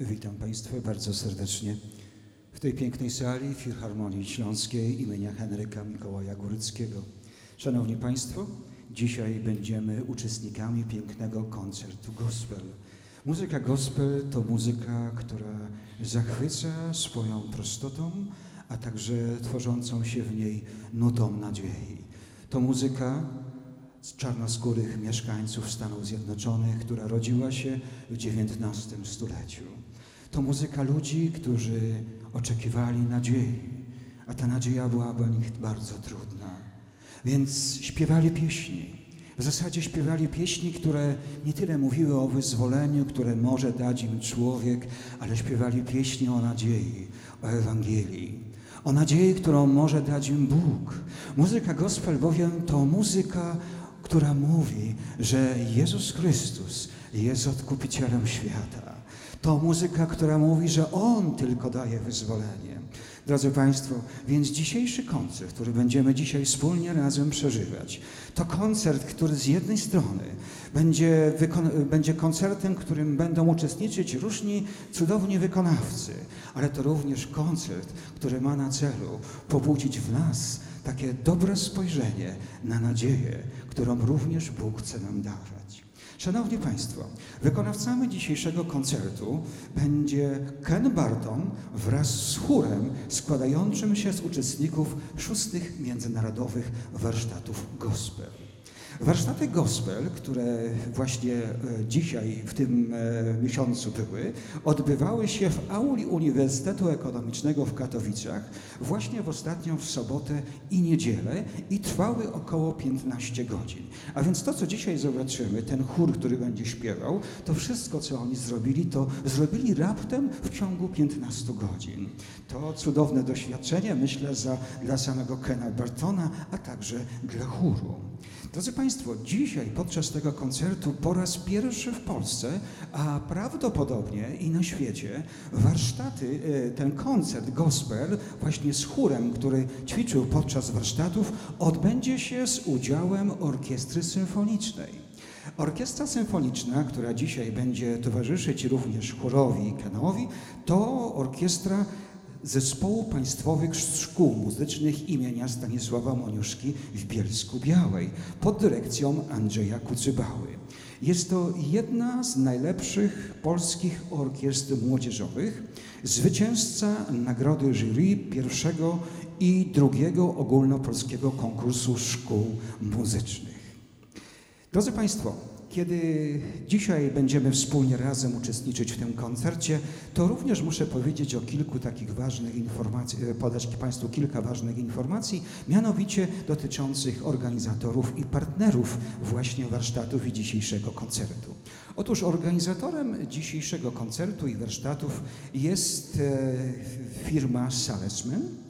Witam Państwa bardzo serdecznie w tej pięknej sali Filharmonii Śląskiej imienia Henryka Mikołaja Góryckiego. Szanowni Państwo, dzisiaj będziemy uczestnikami pięknego koncertu gospel. Muzyka gospel to muzyka, która zachwyca swoją prostotą, a także tworzącą się w niej nutą nadziei. To muzyka z czarnoskórych mieszkańców Stanów Zjednoczonych, która rodziła się w XIX stuleciu. To muzyka ludzi, którzy oczekiwali nadziei, a ta nadzieja była dla nich bardzo trudna. Więc śpiewali pieśni. W zasadzie śpiewali pieśni, które nie tyle mówiły o wyzwoleniu, które może dać im człowiek, ale śpiewali pieśni o nadziei, o Ewangelii, o nadziei, którą może dać im Bóg. Muzyka gospel bowiem to muzyka, która mówi, że Jezus Chrystus jest odkupicielem świata. To muzyka, która mówi, że On tylko daje wyzwolenie. Drodzy Państwo, więc dzisiejszy koncert, który będziemy dzisiaj wspólnie razem przeżywać, to koncert, który z jednej strony będzie, będzie koncertem, którym będą uczestniczyć różni cudowni wykonawcy, ale to również koncert, który ma na celu pobudzić w nas takie dobre spojrzenie na nadzieję, którą również Bóg chce nam dawać. Szanowni Państwo, wykonawcami dzisiejszego koncertu będzie Ken Barton wraz z chórem składającym się z uczestników szóstych międzynarodowych warsztatów gospel. Warsztaty gospel, które właśnie e, dzisiaj w tym e, miesiącu były, odbywały się w auli Uniwersytetu Ekonomicznego w Katowicach właśnie w ostatnią w sobotę i niedzielę i trwały około 15 godzin. A więc to, co dzisiaj zobaczymy, ten chór, który będzie śpiewał, to wszystko, co oni zrobili, to zrobili raptem w ciągu 15 godzin. To cudowne doświadczenie, myślę, za, dla samego Kena Bartona, a także dla chóru. Drodzy Państwo, dzisiaj podczas tego koncertu po raz pierwszy w Polsce, a prawdopodobnie i na świecie, warsztaty, e, ten koncert gospel właśnie z chórem, który ćwiczył podczas warsztatów, odbędzie się z udziałem orkiestry symfonicznej. Orkiestra symfoniczna, która dzisiaj będzie towarzyszyć również chórowi i kenowi, to orkiestra Zespołu Państwowych Szkół Muzycznych imienia Stanisława Moniuszki w Bielsku Białej pod dyrekcją Andrzeja Kucybały. Jest to jedna z najlepszych polskich orkiestr młodzieżowych, zwycięzca nagrody jury pierwszego i drugiego ogólnopolskiego konkursu szkół muzycznych. Drodzy Państwo, kiedy dzisiaj będziemy wspólnie razem uczestniczyć w tym koncercie, to również muszę powiedzieć o kilku takich ważnych informacji, e, podać Państwu kilka ważnych informacji, mianowicie dotyczących organizatorów i partnerów właśnie warsztatów i dzisiejszego koncertu. Otóż organizatorem dzisiejszego koncertu i warsztatów jest e, firma Salesman,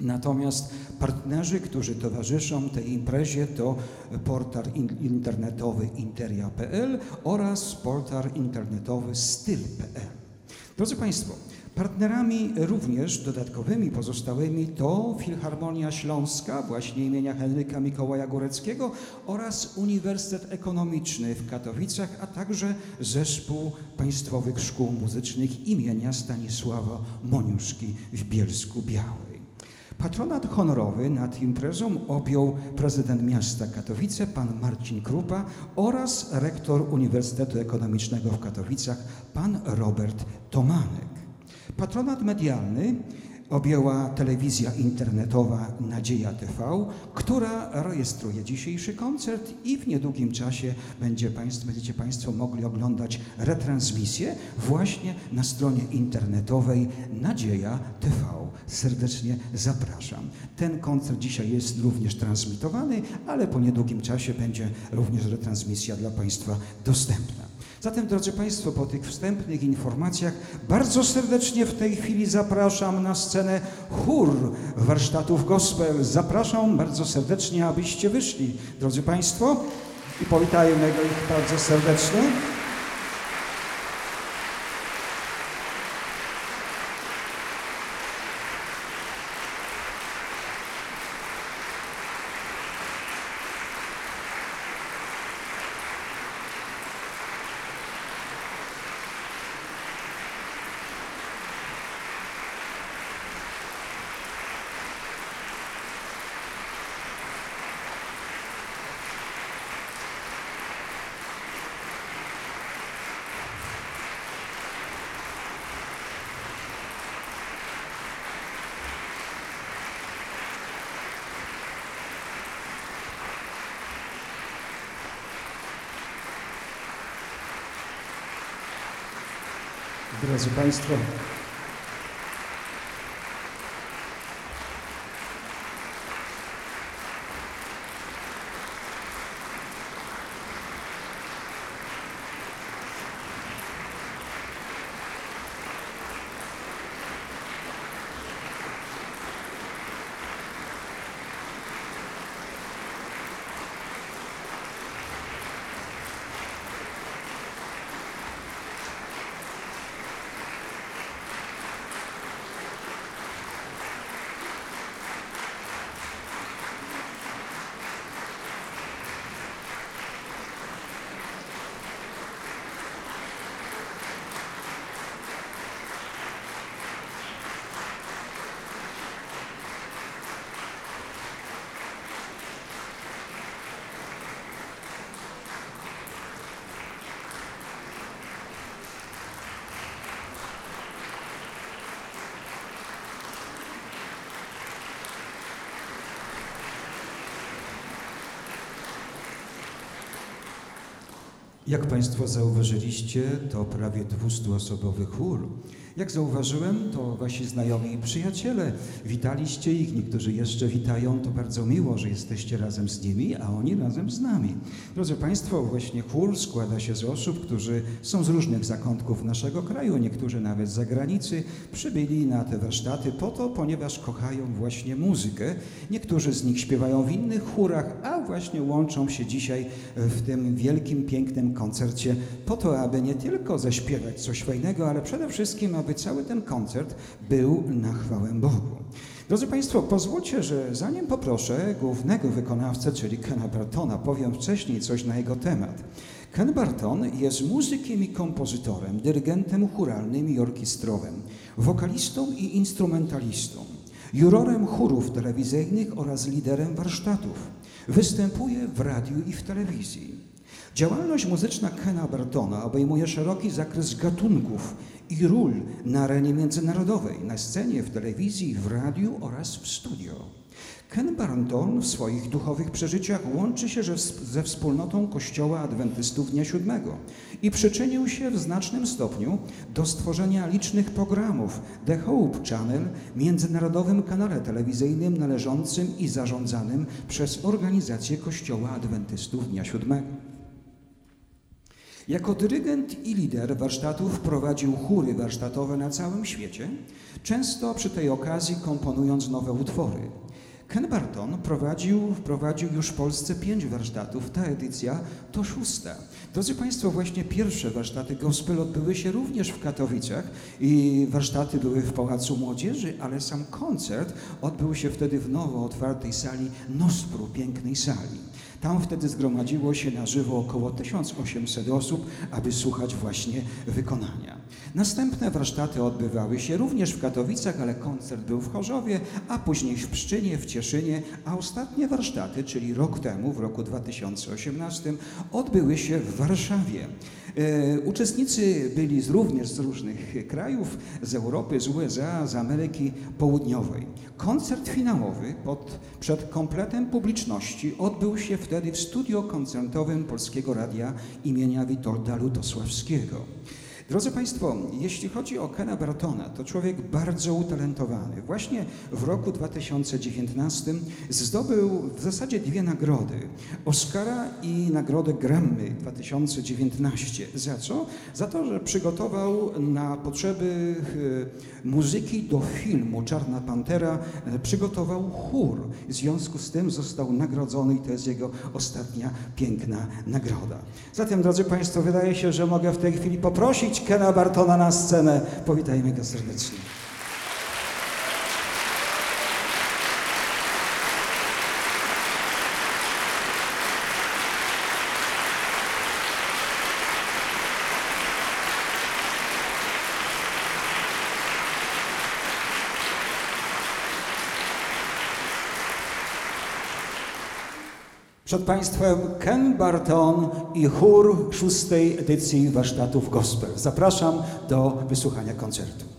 Natomiast partnerzy, którzy towarzyszą tej imprezie to portal internetowy interia.pl oraz portal internetowy styl.pl. Drodzy Państwo, partnerami również dodatkowymi pozostałymi to Filharmonia Śląska właśnie imienia Henryka Mikołaja Góreckiego oraz Uniwersytet Ekonomiczny w Katowicach, a także Zespół Państwowych Szkół Muzycznych imienia Stanisława Moniuszki w Bielsku Białej. Patronat honorowy nad imprezą objął prezydent miasta Katowice, pan Marcin Krupa oraz rektor Uniwersytetu Ekonomicznego w Katowicach, pan Robert Tomanek. Patronat medialny objęła telewizja internetowa Nadzieja TV, która rejestruje dzisiejszy koncert i w niedługim czasie będzie państwo, będziecie Państwo mogli oglądać retransmisję właśnie na stronie internetowej Nadzieja TV. Serdecznie zapraszam. Ten koncert dzisiaj jest również transmitowany, ale po niedługim czasie będzie również retransmisja dla Państwa dostępna. Zatem, drodzy Państwo, po tych wstępnych informacjach bardzo serdecznie w tej chwili zapraszam na scenę chór warsztatów gospel. Zapraszam bardzo serdecznie, abyście wyszli, drodzy Państwo, i powitajmy ich bardzo serdecznie. Drodzy Państwo, Jak Państwo zauważyliście, to prawie 200-osobowy chór. Jak zauważyłem, to Wasi znajomi i przyjaciele. Witaliście ich, niektórzy jeszcze witają. To bardzo miło, że jesteście razem z nimi, a oni razem z nami. Drodzy Państwo, właśnie chór składa się z osób, którzy są z różnych zakątków naszego kraju, niektórzy nawet z zagranicy. Przybyli na te warsztaty po to, ponieważ kochają właśnie muzykę. Niektórzy z nich śpiewają w innych chórach, a właśnie łączą się dzisiaj w tym wielkim, pięknym koncercie po to, aby nie tylko zaśpiewać coś fajnego, ale przede wszystkim, aby cały ten koncert był na chwałę Bogu. Drodzy Państwo, pozwólcie, że zanim poproszę głównego wykonawcę, czyli Kena Bartona, powiem wcześniej coś na jego temat. Ken Barton jest muzykiem i kompozytorem, dyrygentem churalnym i orkiestrowym, wokalistą i instrumentalistą, jurorem chórów telewizyjnych oraz liderem warsztatów. Występuje w radiu i w telewizji. Działalność muzyczna Kena Bartona obejmuje szeroki zakres gatunków i ról na arenie międzynarodowej, na scenie, w telewizji, w radiu oraz w studio. Ken Barton w swoich duchowych przeżyciach łączy się ze wspólnotą Kościoła Adwentystów Dnia Siódmego i przyczynił się w znacznym stopniu do stworzenia licznych programów The Hope Channel, międzynarodowym kanale telewizyjnym należącym i zarządzanym przez organizację Kościoła Adwentystów Dnia Siódmego. Jako dyrygent i lider warsztatów prowadził chóry warsztatowe na całym świecie, często przy tej okazji komponując nowe utwory. Ken Barton prowadził, wprowadził już w Polsce pięć warsztatów. Ta edycja to szósta. Drodzy Państwo, właśnie pierwsze warsztaty gospel odbyły się również w Katowicach i warsztaty były w Pałacu Młodzieży, ale sam koncert odbył się wtedy w nowo otwartej sali Nospru, pięknej sali. Tam wtedy zgromadziło się na żywo około 1800 osób, aby słuchać właśnie wykonania. Następne warsztaty odbywały się również w Katowicach, ale koncert był w Chorzowie, a później w Pszczynie, w Cieszynie, a ostatnie warsztaty, czyli rok temu, w roku 2018, odbyły się w Warszawie. E, uczestnicy byli z, również z różnych krajów, z Europy, z USA, z Ameryki Południowej. Koncert finałowy pod, przed kompletem publiczności odbył się wtedy w studio koncertowym Polskiego Radia imienia Witolda Lutosławskiego. Drodzy Państwo, jeśli chodzi o Kena Bartona, to człowiek bardzo utalentowany. Właśnie w roku 2019 zdobył w zasadzie dwie nagrody. Oscara i nagrodę Grammy 2019. Za co? Za to, że przygotował na potrzeby e, muzyki do filmu Czarna Pantera, e, przygotował chór. W związku z tym został nagrodzony i to jest jego ostatnia piękna nagroda. Zatem, drodzy Państwo, wydaje się, że mogę w tej chwili poprosić Kena Bartona na scenę. Powitajmy go serdecznie. Przed Państwem Ken Barton i chór szóstej edycji warsztatów gospel. Zapraszam do wysłuchania koncertu.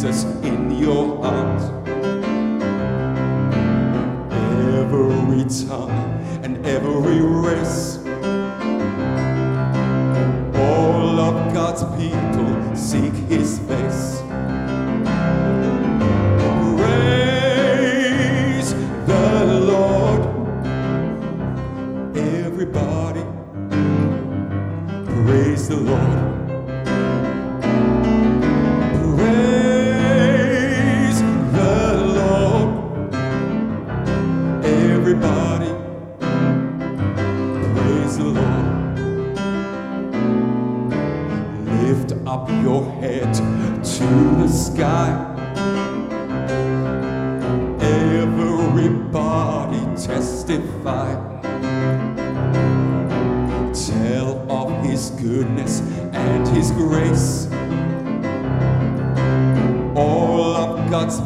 Jesus.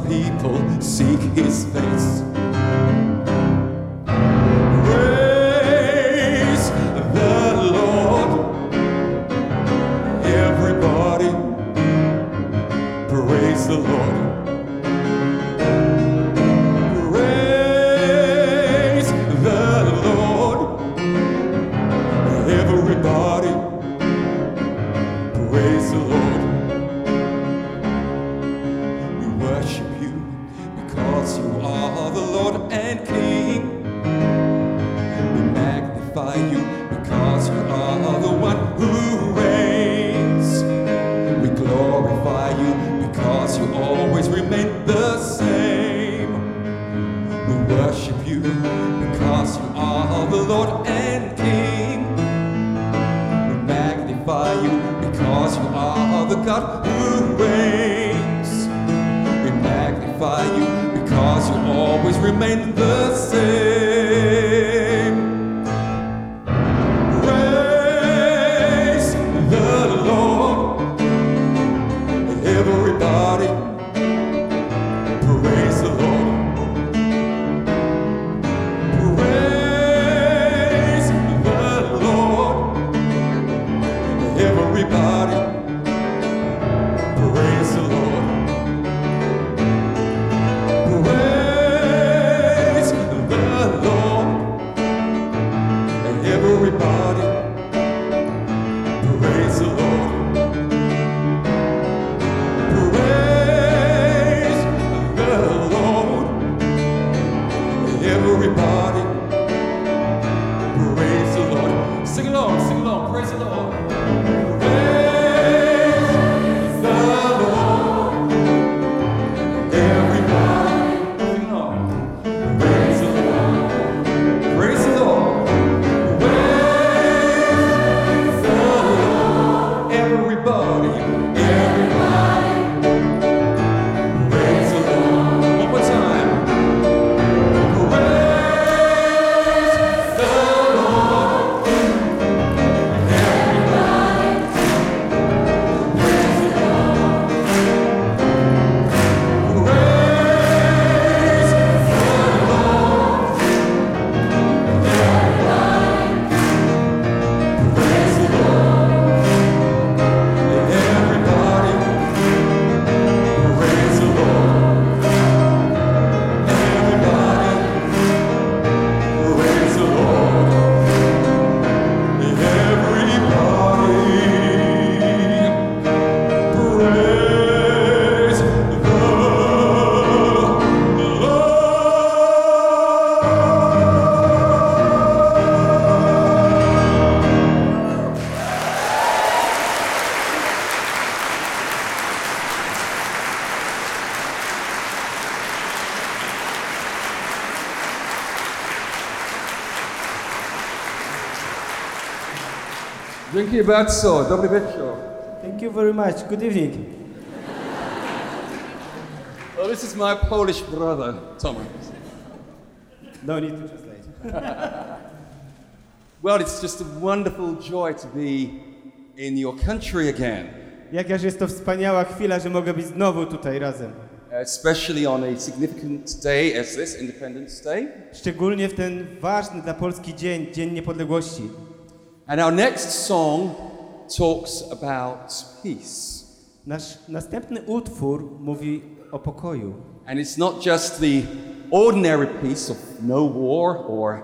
people seek his face. Dzięki bardzo. Dobry wieczór. Thank you very much. Good evening. Well, this is my Polish brother, Thomas. No need to translate. well, it's just a wonderful joy to be in your country again. Jakaż jest to wspaniała chwila, że mogę być znowu tutaj razem. Especially on a significant day as this Independence Day. Szczególnie w ten ważny dla Polski dzień, Dzień Niepodległości. And our next song talks about peace. Nasz następny utwór mówi o pokoju. And it's not just the ordinary peace of no war or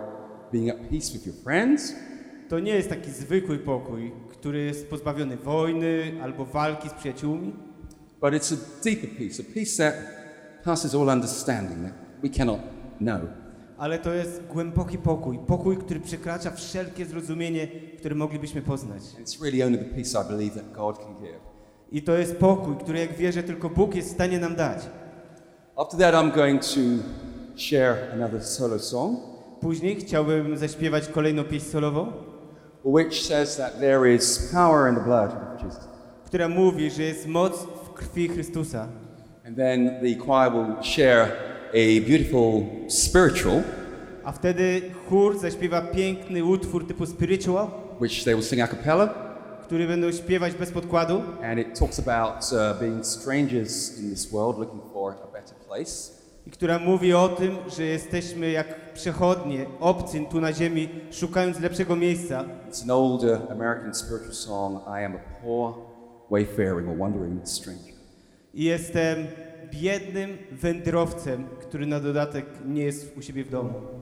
being at peace with your friends. To nie jest taki zwykły pokój, który jest pozbawiony wojny albo walki z przyjaciółmi. But it's a deeper peace, a peace that passes all understanding that we cannot know ale to jest głęboki pokój. Pokój, który przekracza wszelkie zrozumienie, które moglibyśmy poznać. Really I. I to jest pokój, który jak wierzę tylko Bóg jest w stanie nam dać. After that, I'm going to share another solo song, Później chciałbym zaśpiewać kolejną pieśń solową, which says that there is power in the blood of Jesus. która mówi, że jest moc w krwi Chrystusa. And then the choir will share a beautiful spiritual, A wtedy chór zaśpiewa piękny utwór typu spiritual, which they will sing a cappella. który będą śpiewać bez podkładu. And it talks about uh, being strangers in this world looking for a better place. i która mówi o tym, że jesteśmy jak przechodnie, tu na ziemi, szukając lepszego miejsca. It's an old uh, American spiritual song, I am a poor, wayfaring or wandering stranger. I jestem biednym wędrowcem, który na dodatek nie jest u siebie w domu.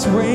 what's real.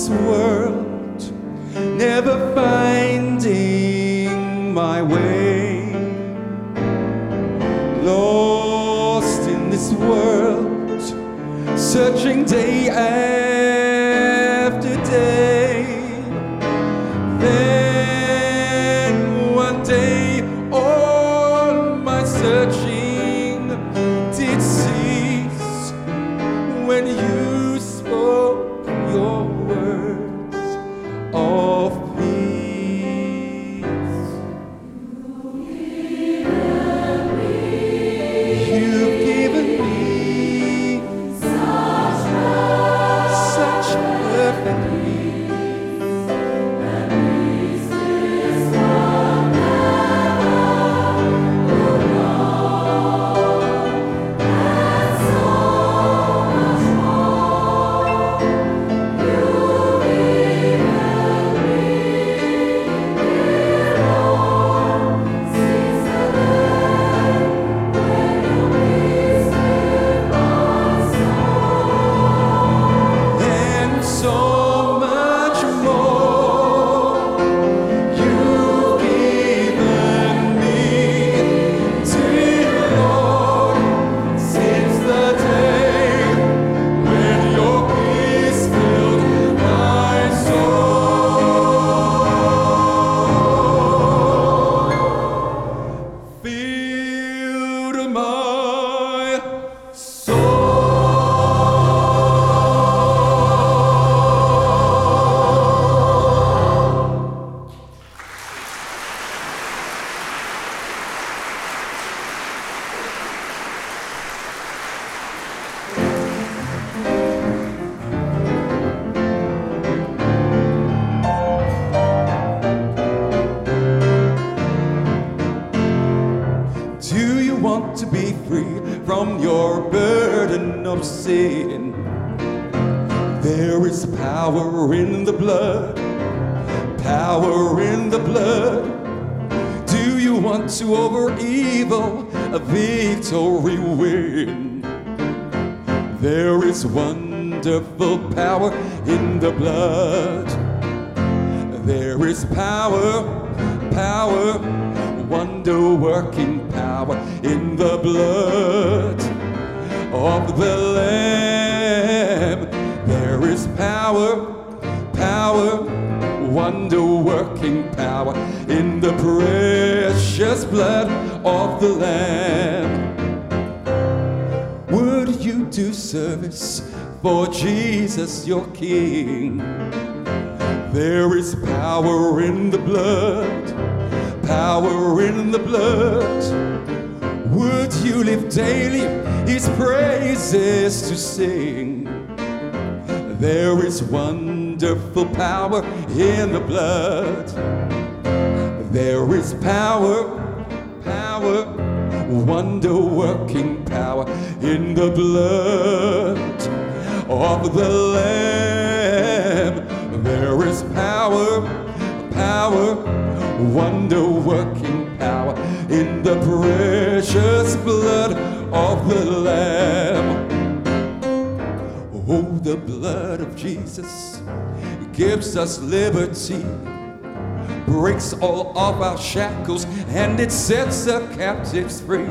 This world, never finding my way. Lost in this world, searching day after wonderful power in the blood. There is power, power, wonder working power in the blood of the Lamb. Gives us liberty, breaks all of our shackles, and it sets the captives free.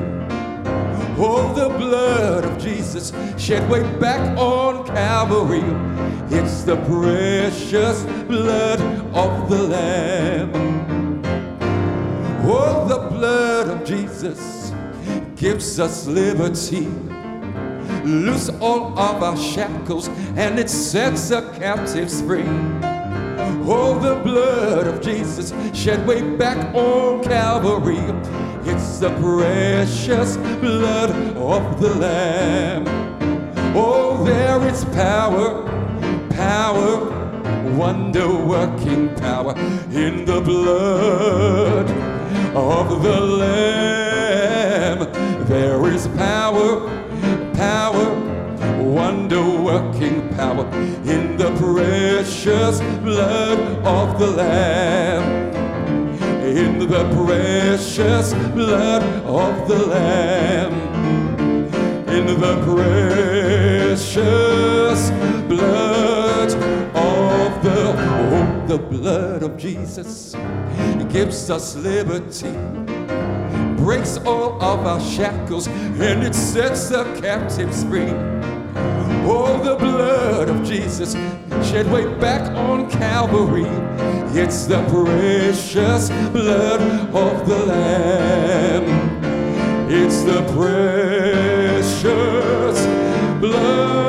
Oh, the blood of Jesus shed way back on Calvary. It's the precious blood of the Lamb. Oh, the blood of Jesus gives us liberty. Loose all of our shackles and it sets the captives free. Oh, the blood of Jesus shed way back on Calvary. It's the precious blood of the Lamb. Oh, there is power, power, wonder working power in the blood of the Lamb. There is power, power, wonder working power in the precious blood of the Lamb. In the precious blood of the Lamb. In the precious blood of the oh, the blood of Jesus gives us liberty breaks all of our shackles and it sets the captives free. Oh, the blood of Jesus shed way back on Calvary. It's the precious blood of the Lamb. It's the precious blood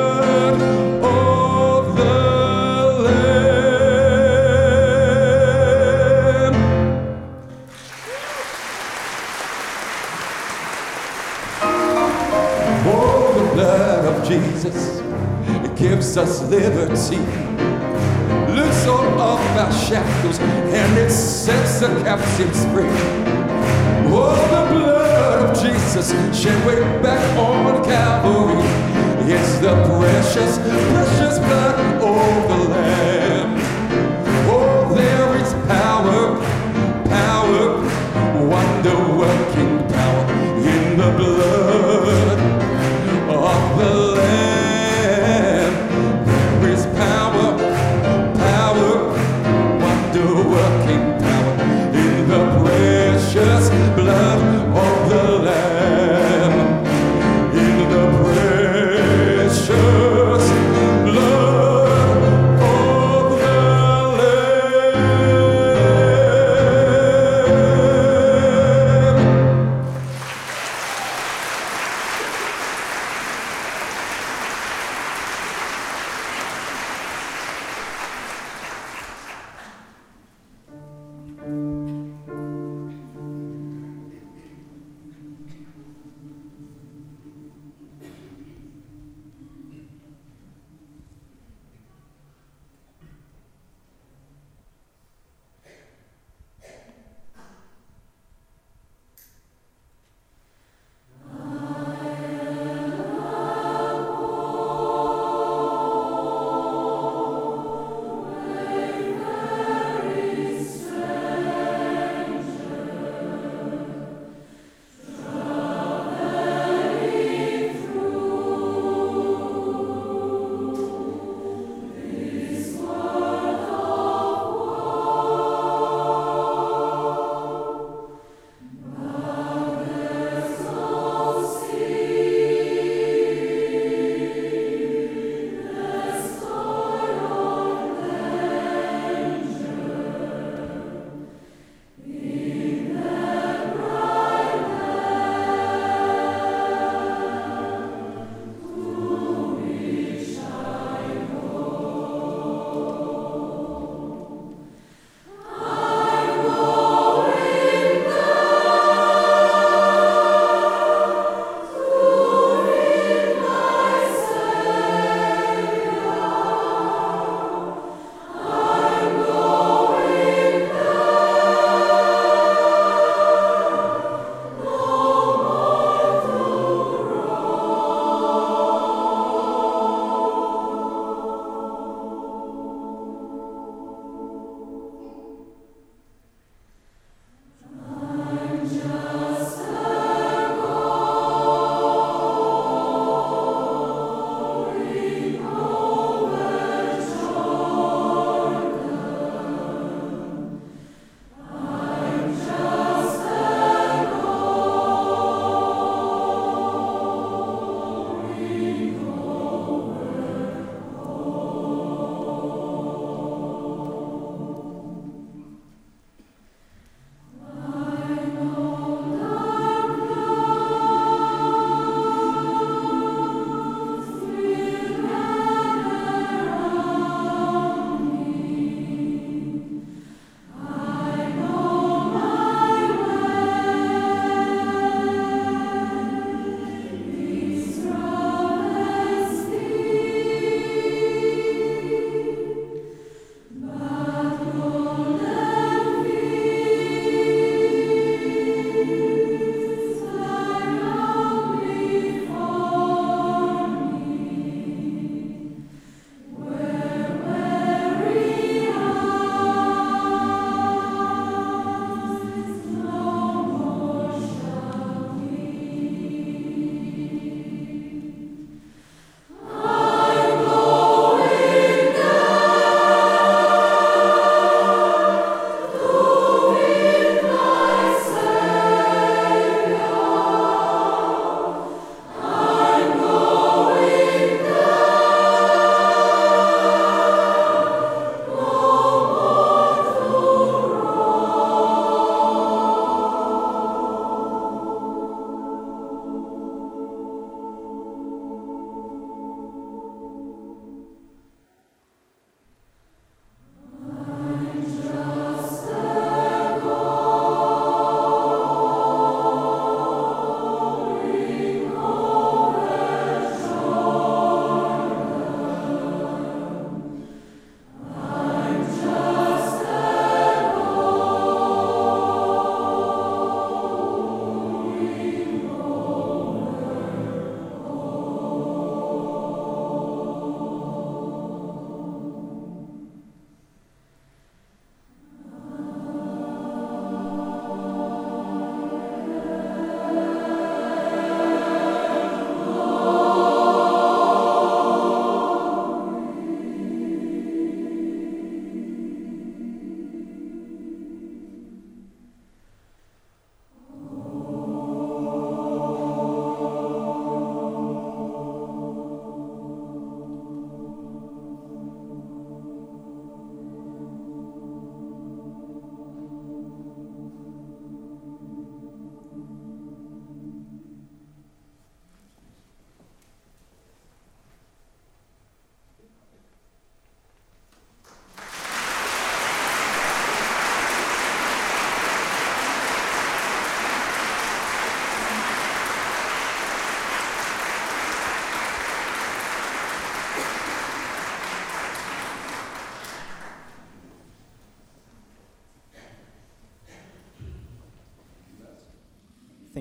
Jesus gives us liberty. Loose all of our shackles and it sets the captives free. Oh, the blood of Jesus shed way back on Calvary. It's the precious, precious blood of the Lamb.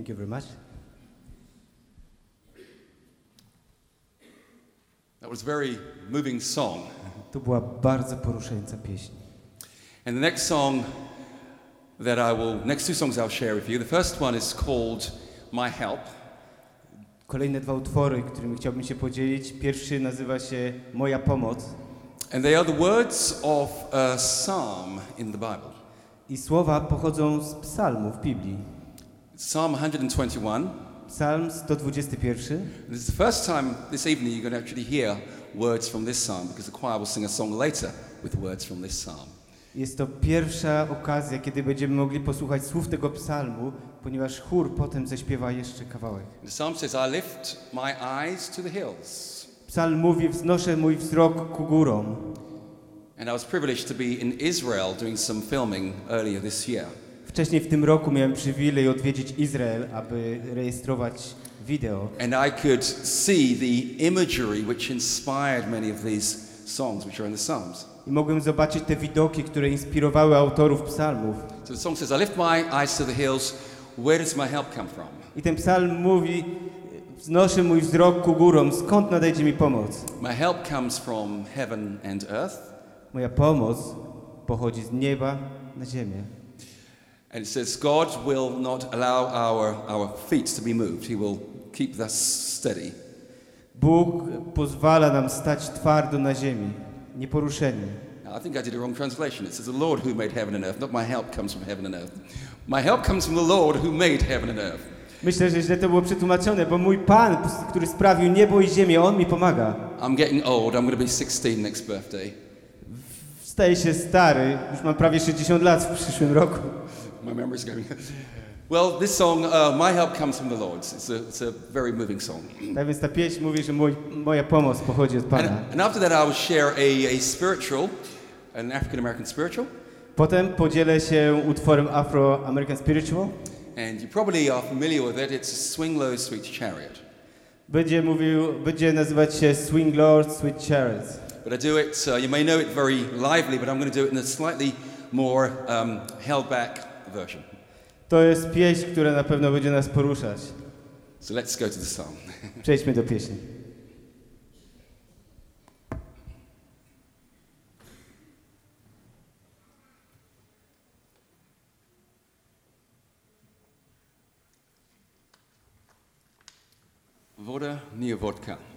Thank you very much. That was a very moving song. To była bardzo poruszająca pieśń. And the next song that I will, next two songs I'll share with you. The first one is called My Help. Kolejne dwa utwory, którymi chciałbym się podzielić. Pierwszy nazywa się Moja pomoc And they are the words of a psalm in the Bible. i słowa pochodzą z psalmów Biblii. Psalm 121. Psalm 121. This is the first time this evening you're going to actually hear words from this psalm because the choir will sing a song later with words from this psalm. Jest to pierwsza okazja, kiedy będziemy mogli posłuchać słów tego psalmu, ponieważ chór potem zaśpiewa jeszcze kawałek. The psalm says, I lift my eyes to the hills. Psalm mówi, wznoszę mój wzrok ku górom. And I was privileged to be in Israel doing some filming earlier this year. Wcześniej w tym roku miałem przywilej odwiedzić Izrael, aby rejestrować wideo. And I could see the imagery which inspired many of these songs which are in the Psalms. I mogłem zobaczyć te widoki, które inspirowały autorów psalmów. So the song says, I lift my eyes to the hills. Where does my help come from? I ten psalm mówi, wznoszę mój wzrok ku górom, skąd nadejdzie mi pomoc? My help comes from heaven and earth. Moja pomoc pochodzi z nieba na ziemię. And it says, God will not allow our, our feet to be moved. He will keep us steady. Bóg pozwala nam stać twardo na ziemi, nieporuszeni. I think I did a wrong translation. It says, The Lord who made heaven and earth. Not my help comes from heaven and earth. My help comes from the Lord who made heaven and earth. Myślę, że źle to było przetłumaczone, bo mój Pan, który sprawił niebo i ziemię, On mi pomaga. I'm getting old. I'm going to be 16 next birthday. Staję się stary, już mam prawie 60 lat w przyszłym roku. My memory's going. well, this song, uh, My Help Comes from the Lord. It's a, it's a very moving song. Tak więc ta pieśń mówi, że mój, moja pomoc pochodzi od And, Pana. and after that, I will share a, a spiritual, an African American spiritual. Potem podzielę się utworem Afro American Spiritual. And you probably are familiar with it. It's Swing Low, Sweet Chariot. Będzie mówił, będzie nazywać się Swing Lord Sweet Chariots. But I do it, uh, you may know it very lively, but I'm going to do it in a slightly more um, held back version. To jest pieśń, która na pewno będzie nas poruszać. So let's go to the psalm. Przejdźmy do pieśni. Voda, nie vodka.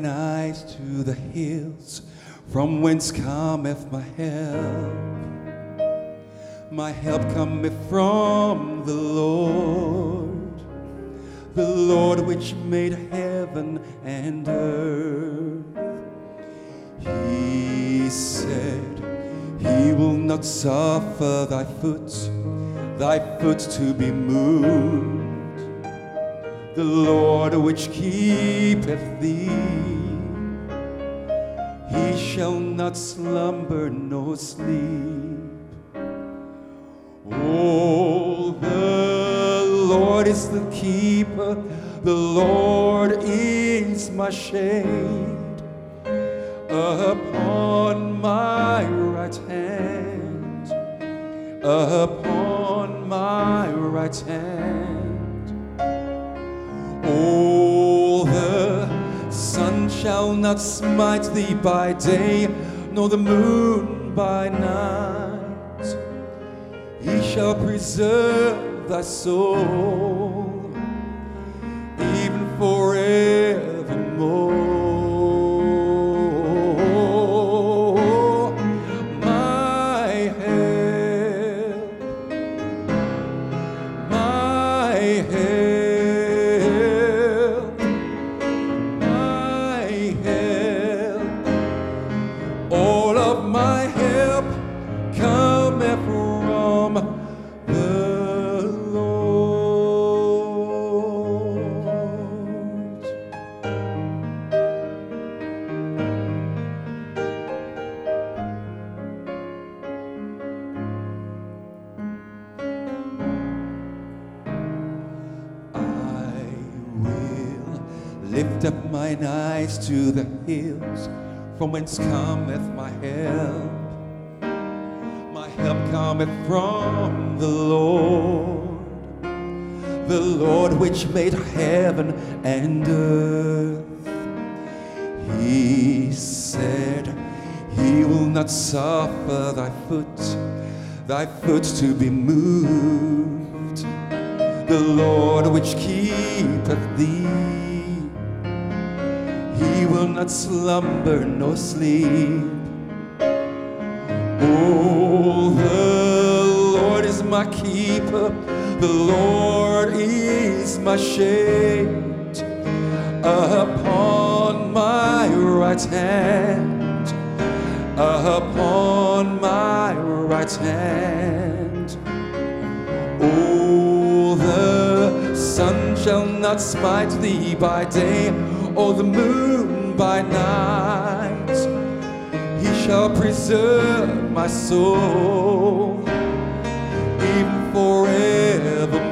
Eyes to the hills, from whence cometh my help. My help cometh from the Lord, the Lord which made heaven and earth. He said, He will not suffer thy foot, thy foot to be moved. The Lord which keepeth thee, he shall not slumber nor sleep. Oh, the Lord is the keeper, the Lord is my shade upon my right hand, upon my right hand. Shall not smite thee by day, nor the moon by night. He shall preserve thy soul, from whence cometh my help. My help cometh from the Lord, the Lord which made heaven and earth. He said, He will not suffer thy foot, thy foot to be moved. The Lord which keepeth thee, He will not slumber nor sleep. Oh, the Lord is my keeper, the Lord is my shade upon my right hand, upon my right hand. Oh, the sun shall not smite thee by day, or the moon by night. He shall preserve my soul, even forevermore.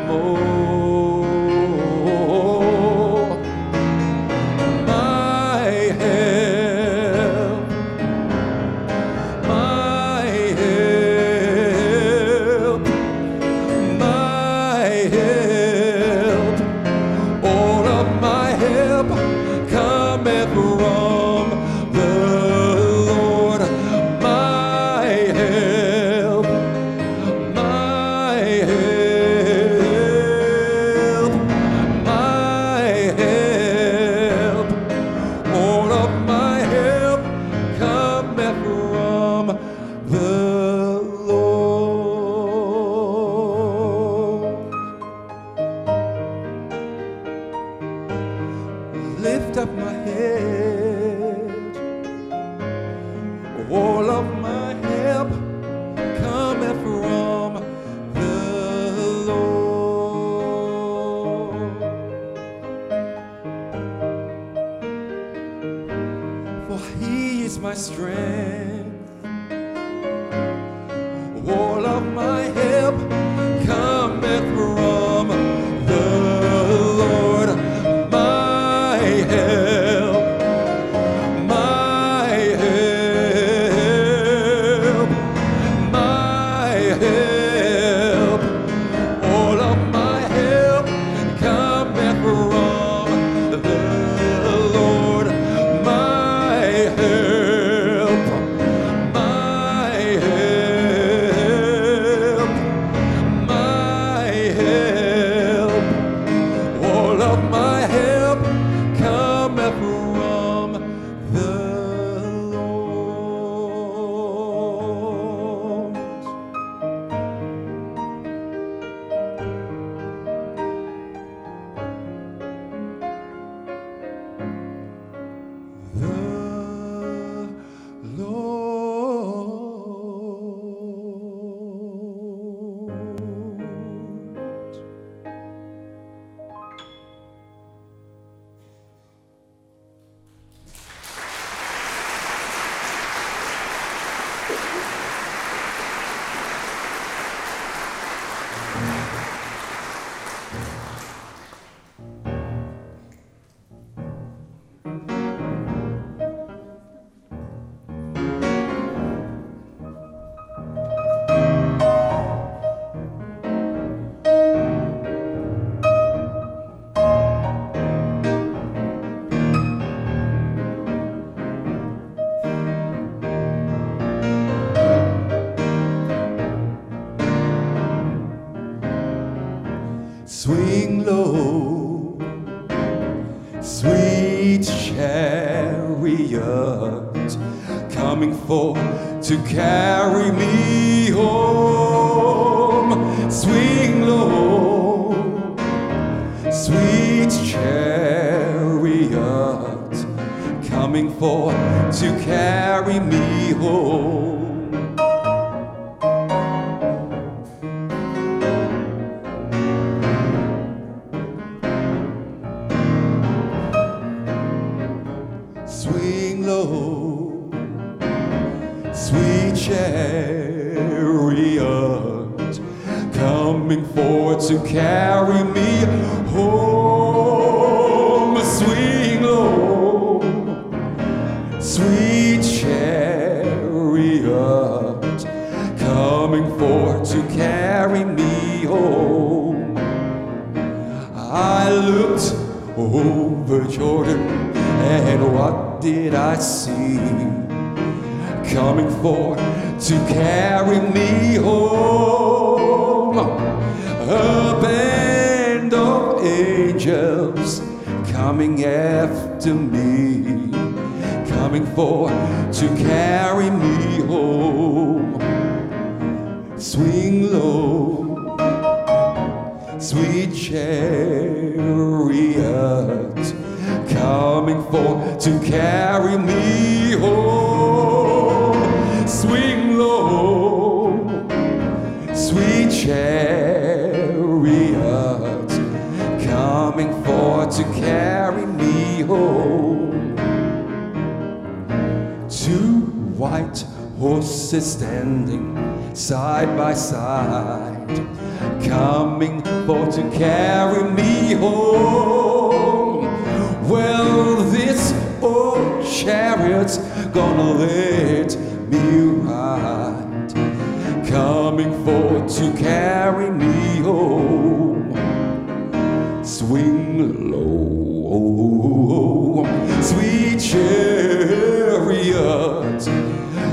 swing low. Sweet chariot,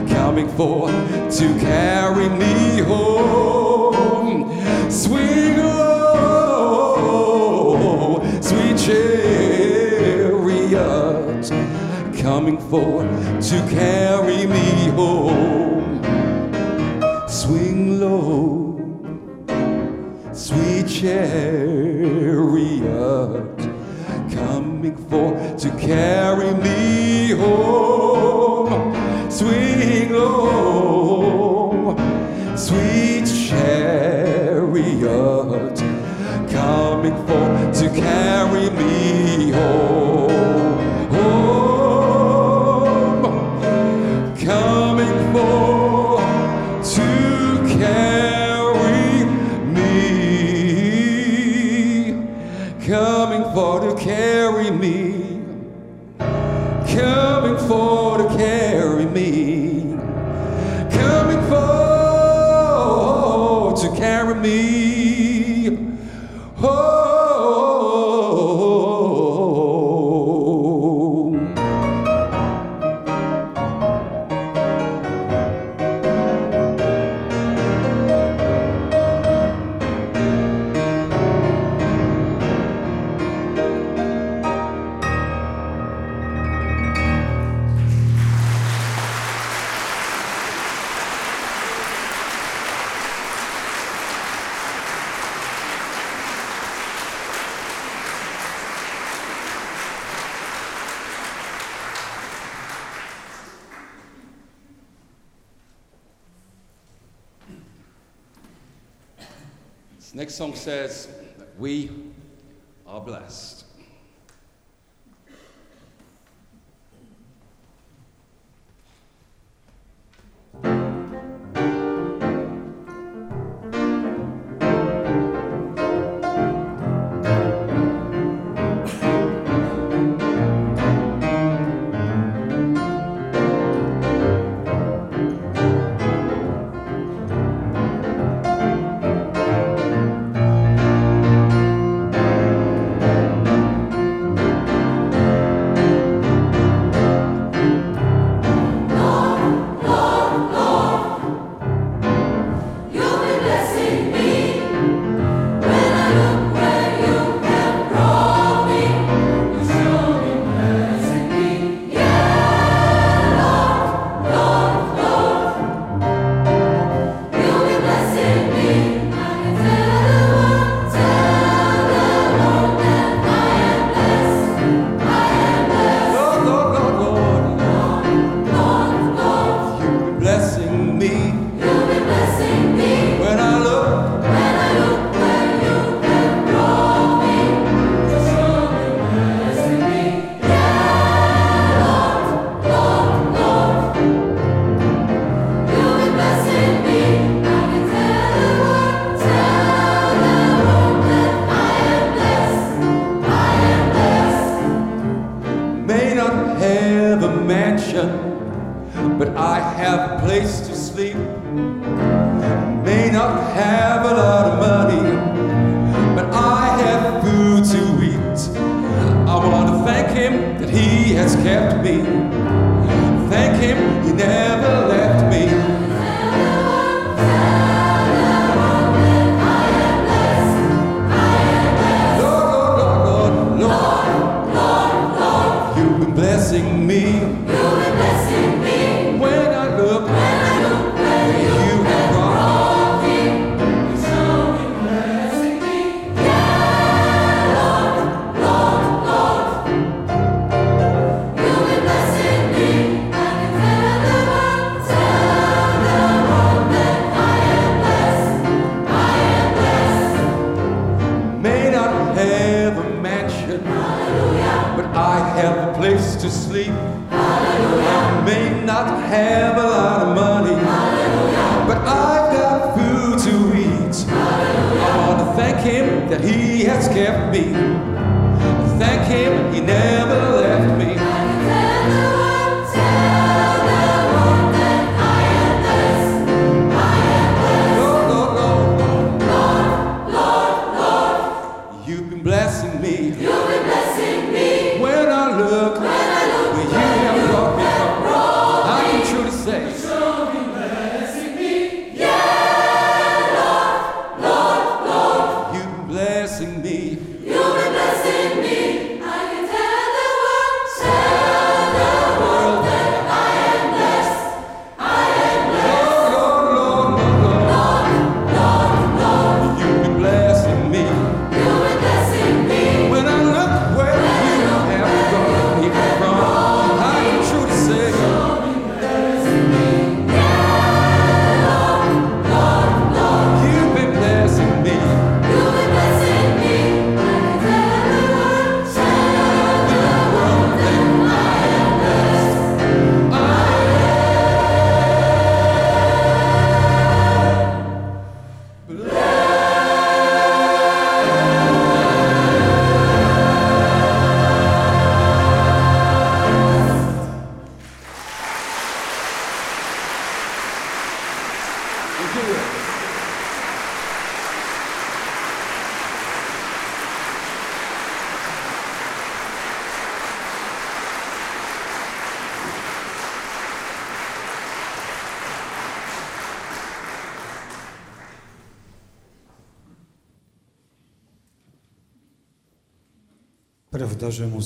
coming forth to carry me home. Swing low, sweet chariot, coming forth to carry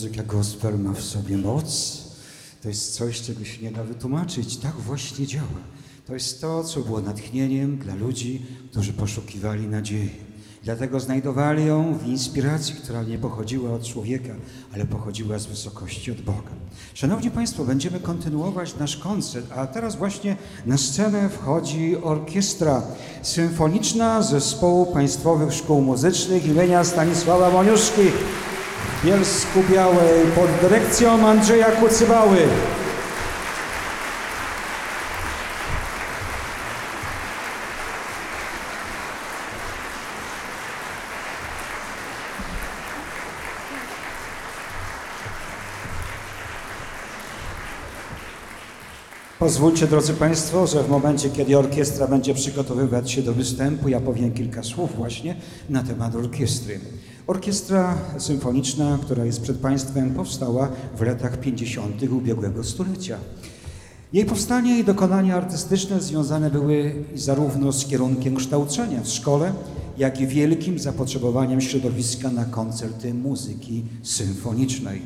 muzyka gospel ma w sobie moc? To jest coś, czego się nie da wytłumaczyć. Tak właśnie działa. To jest to, co było natchnieniem dla ludzi, którzy poszukiwali nadziei. Dlatego znajdowali ją w inspiracji, która nie pochodziła od człowieka, ale pochodziła z wysokości od Boga. Szanowni Państwo, będziemy kontynuować nasz koncert, a teraz właśnie na scenę wchodzi orkiestra symfoniczna Zespołu Państwowych Szkół Muzycznych imienia Stanisława Moniuszki Bielsku Białej pod dyrekcją Andrzeja Kucybały. Pozwólcie, drodzy Państwo, że w momencie, kiedy orkiestra będzie przygotowywać się do występu, ja powiem kilka słów właśnie na temat orkiestry. Orkiestra symfoniczna, która jest przed Państwem, powstała w latach 50. ubiegłego stulecia. Jej powstanie i dokonania artystyczne związane były zarówno z kierunkiem kształcenia w szkole, jak i wielkim zapotrzebowaniem środowiska na koncerty muzyki symfonicznej.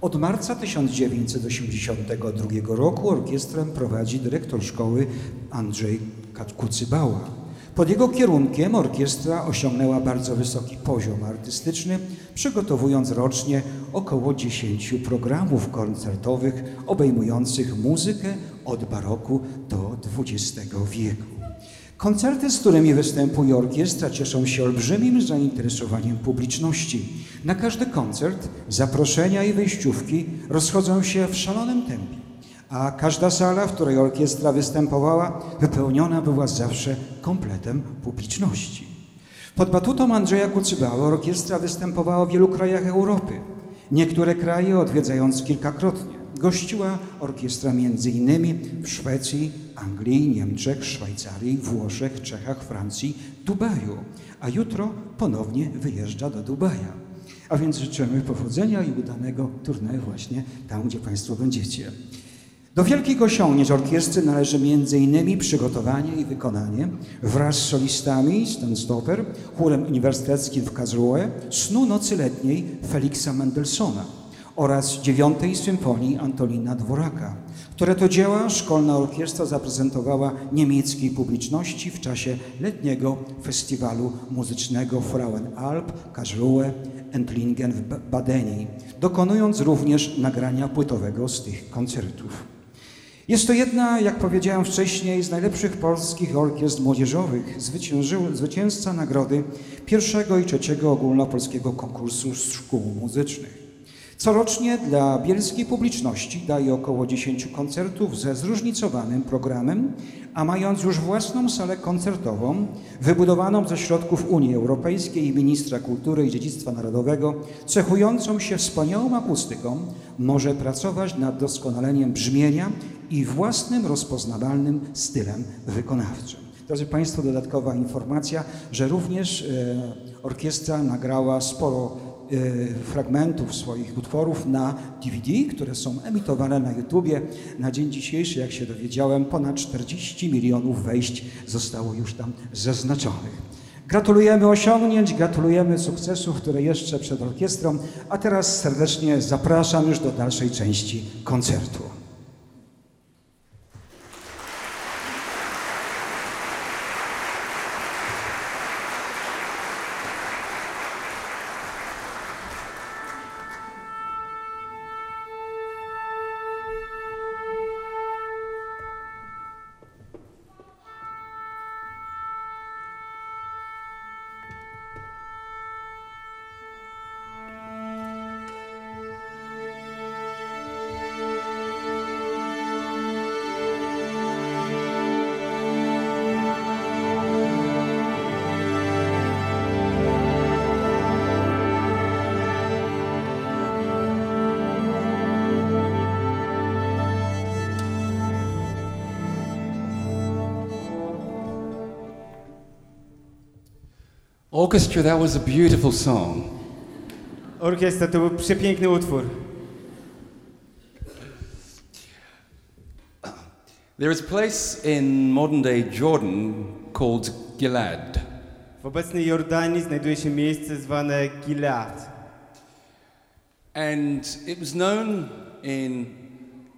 Od marca 1982 roku orkiestrę prowadzi dyrektor szkoły Andrzej Kucybała. Pod jego kierunkiem orkiestra osiągnęła bardzo wysoki poziom artystyczny, przygotowując rocznie około 10 programów koncertowych obejmujących muzykę od baroku do XX wieku. Koncerty, z którymi występuje orkiestra, cieszą się olbrzymim zainteresowaniem publiczności. Na każdy koncert zaproszenia i wejściówki rozchodzą się w szalonym tempie, a każda sala, w której orkiestra występowała, wypełniona była zawsze kompletem publiczności. Pod batutą Andrzeja Kucybały orkiestra występowała w wielu krajach Europy. Niektóre kraje odwiedzając kilkakrotnie. Gościła orkiestra m.in. w Szwecji, Anglii, Niemczech, Szwajcarii, Włoszech, Czechach, Francji, Dubaju, a jutro ponownie wyjeżdża do Dubaja. A więc życzymy powodzenia i udanego turnieju właśnie tam, gdzie Państwo będziecie. Do wielkich osiągnięć orkiestry należy m.in. przygotowanie i wykonanie wraz z solistami Stan Stopper, chórem uniwersyteckim w Karlsruhe, snu nocy letniej Feliksa Mendelssohna oraz dziewiątej symfonii Antolina Dworaka, które to dzieła szkolna orkiestra zaprezentowała niemieckiej publiczności w czasie letniego festiwalu muzycznego Frauenalb Karlsruhe Entlingen w Ba- Badenii, dokonując również nagrania płytowego z tych koncertów. Jest to jedna, jak powiedziałem wcześniej, z najlepszych polskich orkiestr młodzieżowych, zwycięzca nagrody pierwszego i trzeciego ogólnopolskiego konkursu szkół muzycznych. Corocznie dla bielskiej publiczności daje około 10 koncertów ze zróżnicowanym programem, a mając już własną salę koncertową, wybudowaną ze środków Unii Europejskiej i Ministra Kultury i Dziedzictwa Narodowego, cechującą się wspaniałą akustyką, może pracować nad doskonaleniem brzmienia i własnym rozpoznawalnym stylem wykonawczym. Drodzy Państwo, dodatkowa informacja, że również e, orkiestra nagrała sporo fragmentów swoich utworów na DVD, które są emitowane na YouTubie. Na dzień dzisiejszy, jak się dowiedziałem, ponad 40 milionów wejść zostało już tam zaznaczonych. Gratulujemy osiągnięć, gratulujemy sukcesów, które jeszcze przed orkiestrą, a teraz serdecznie zapraszam już do dalszej części koncertu. Orchestra, that was a beautiful song. Orkiestra to był przepiękny utwór. There is a place in modern day Jordan called Gilad. W obecnej Jordanii znajduje się miejsce zwane Gilead. And it was known in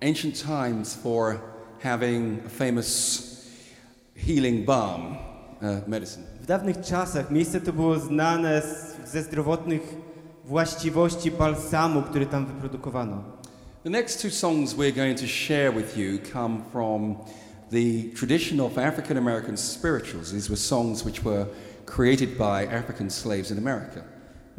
ancient times for having a famous healing balm uh, medicine. W dawnych czasach miejsce to było znane z, ze zdrowotnych właściwości balsamu, który tam wyprodukowano. The next two songs we're going to share with you come from the tradition of African American spirituals. These were songs which were created by African slaves in America.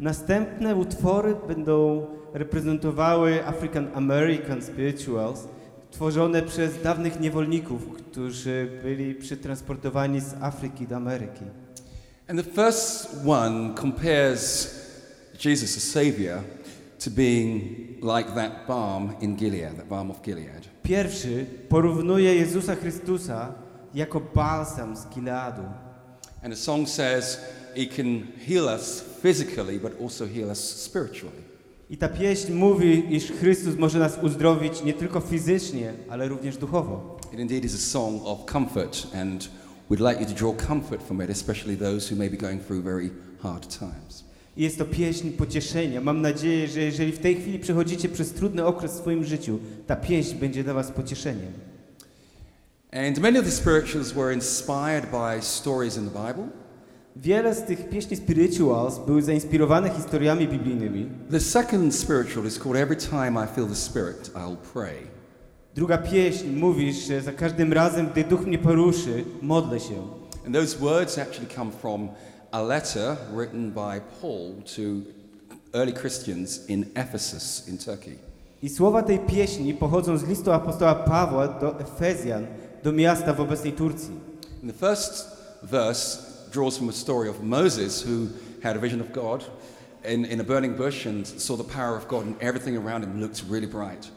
Następne utwory będą reprezentowały African American Spirituals, tworzone przez dawnych niewolników, którzy byli przetransportowani z Afryki do Ameryki. And the first one compares Jesus, the Savior, to being like that balm in Gilead, that balm of Gilead. Pierwszy porównuje Jezusa Chrystusa jako balsam z Gileadu. And the song says he can heal us physically, but also heal us spiritually. I ta pieśń mówi, iż Chrystus może nas uzdrowić nie tylko fizycznie, ale również duchowo. It indeed is a song of comfort, and we'd like you to draw comfort from it, especially those who may be going through very hard times. Jest to pieśń pocieszenia. Mam nadzieję, że jeżeli w tej chwili przechodzicie przez trudny okres w swoim życiu, ta pieśń będzie dla was pocieszeniem. And many of the spirituals were inspired by stories in the Bible. Wiele z tych pieśni spirituals były zainspirowane historiami biblijnymi. The second spiritual is called Every Time I Feel the Spirit, I'll Pray. Druga pieśń że za każdym razem, gdy duch mnie poruszy, modlę się. And those words actually come from a letter written by Paul to early Christians in Ephesus in Turkey. I słowa tej pieśni pochodzą z listu apostoła Pawła do Efezjan, do miasta w obecnej Turcji. And the first verse draws from a story of Moses who had a vision of God in, in a burning bush and saw the power of God and everything around him looked really bright.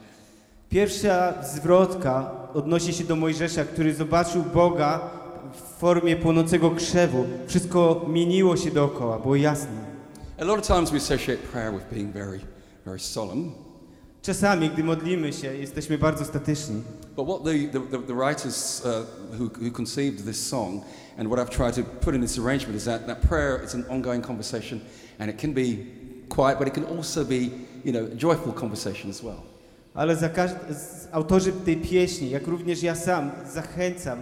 Pierwsza zwrotka odnosi się do Mojżesza, który zobaczył Boga w formie płonącego krzewu. Wszystko mieniło się dookoła, było jasne. A lot of times we associate prayer with being very, very solemn. Czasami, gdy modlimy się, jesteśmy bardzo statyczni. But what the, the, the, writers uh, who, who conceived this song and what I've tried to put in this arrangement is that, that prayer is an ongoing conversation and it can be quiet, but it can also be, you know, a joyful conversation as well. Ale za autorzy tej pieśni, jak również ja sam, zachęcam,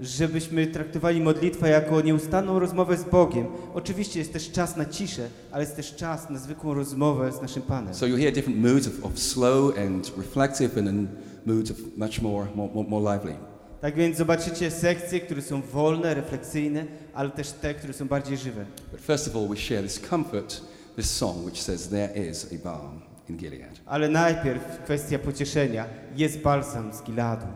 żebyśmy traktowali modlitwę jako nieustanną rozmowę z Bogiem. Oczywiście jest też czas na ciszę, ale jest też czas na zwykłą rozmowę z naszym Panem. So you'll hear different moods of, of slow and reflective and then moods of much more, more, more lively. Tak więc zobaczycie sekcje, które są wolne, refleksyjne, ale też te, które są bardziej żywe. But first of all, we share this comfort, this song which says, There is a balm in Gilead. Ale najpierw kwestia pocieszenia. Jest balsam z Giladu.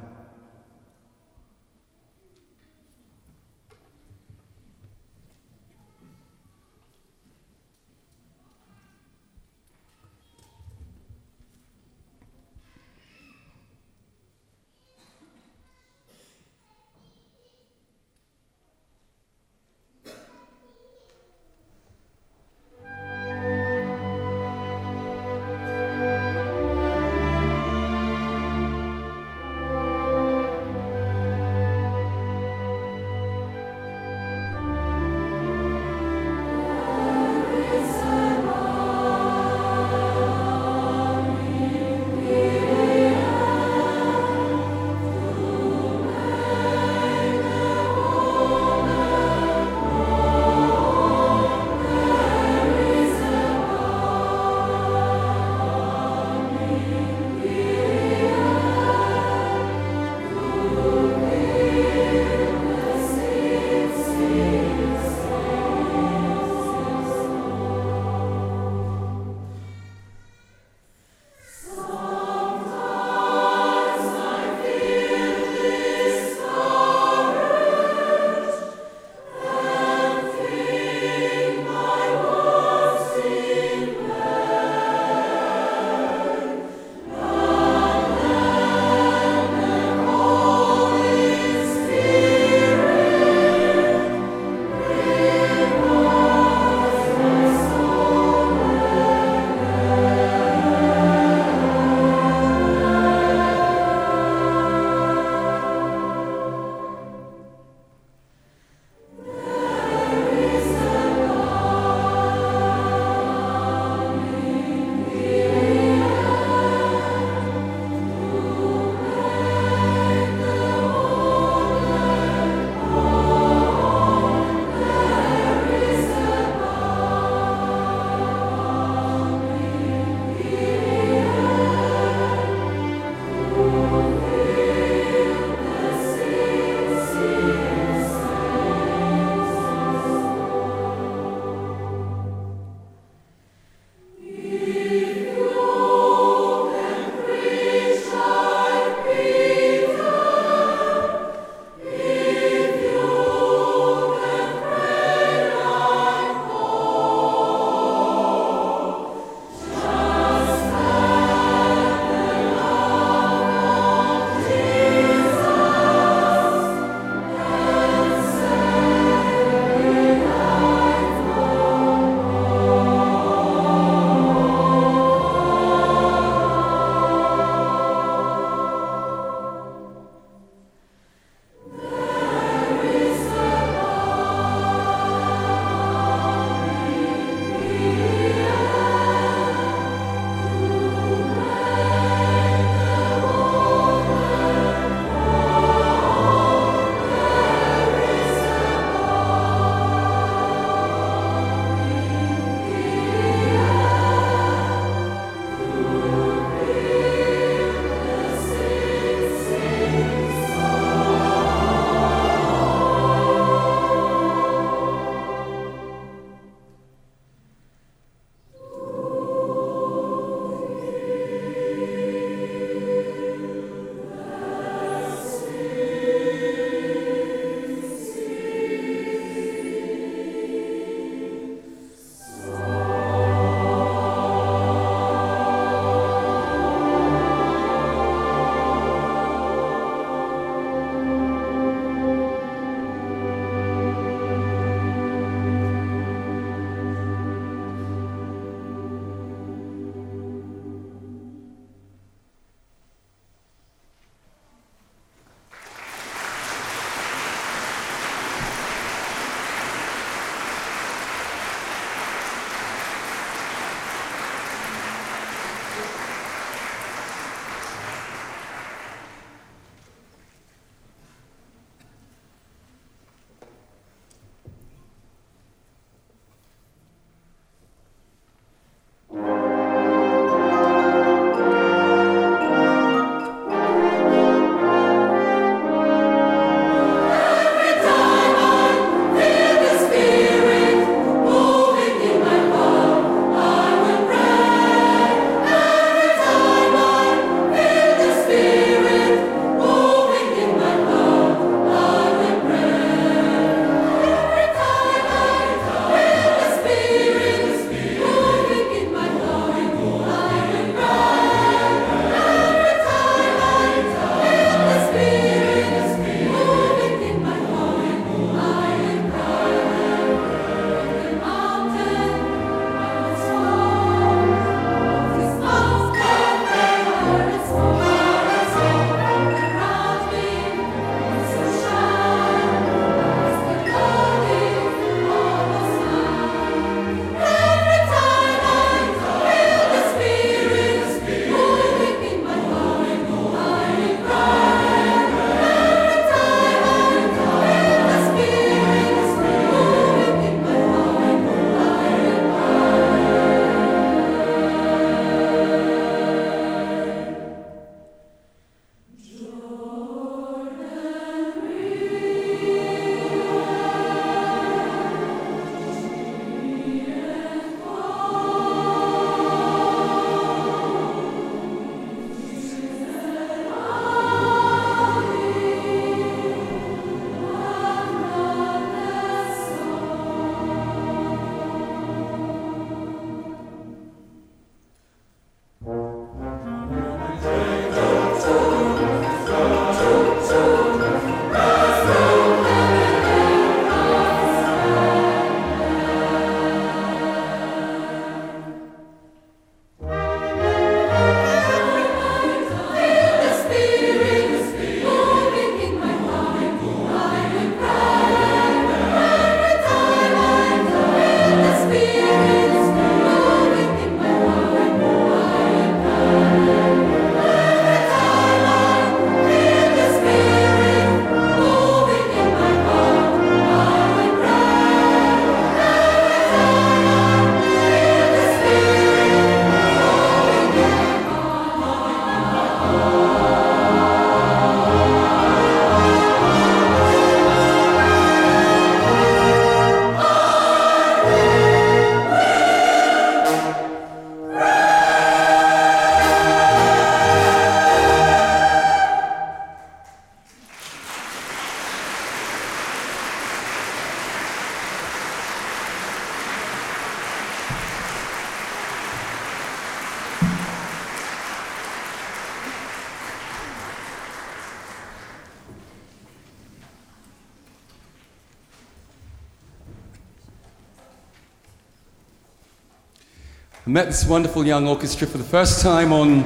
Met this wonderful young orchestra for the first time on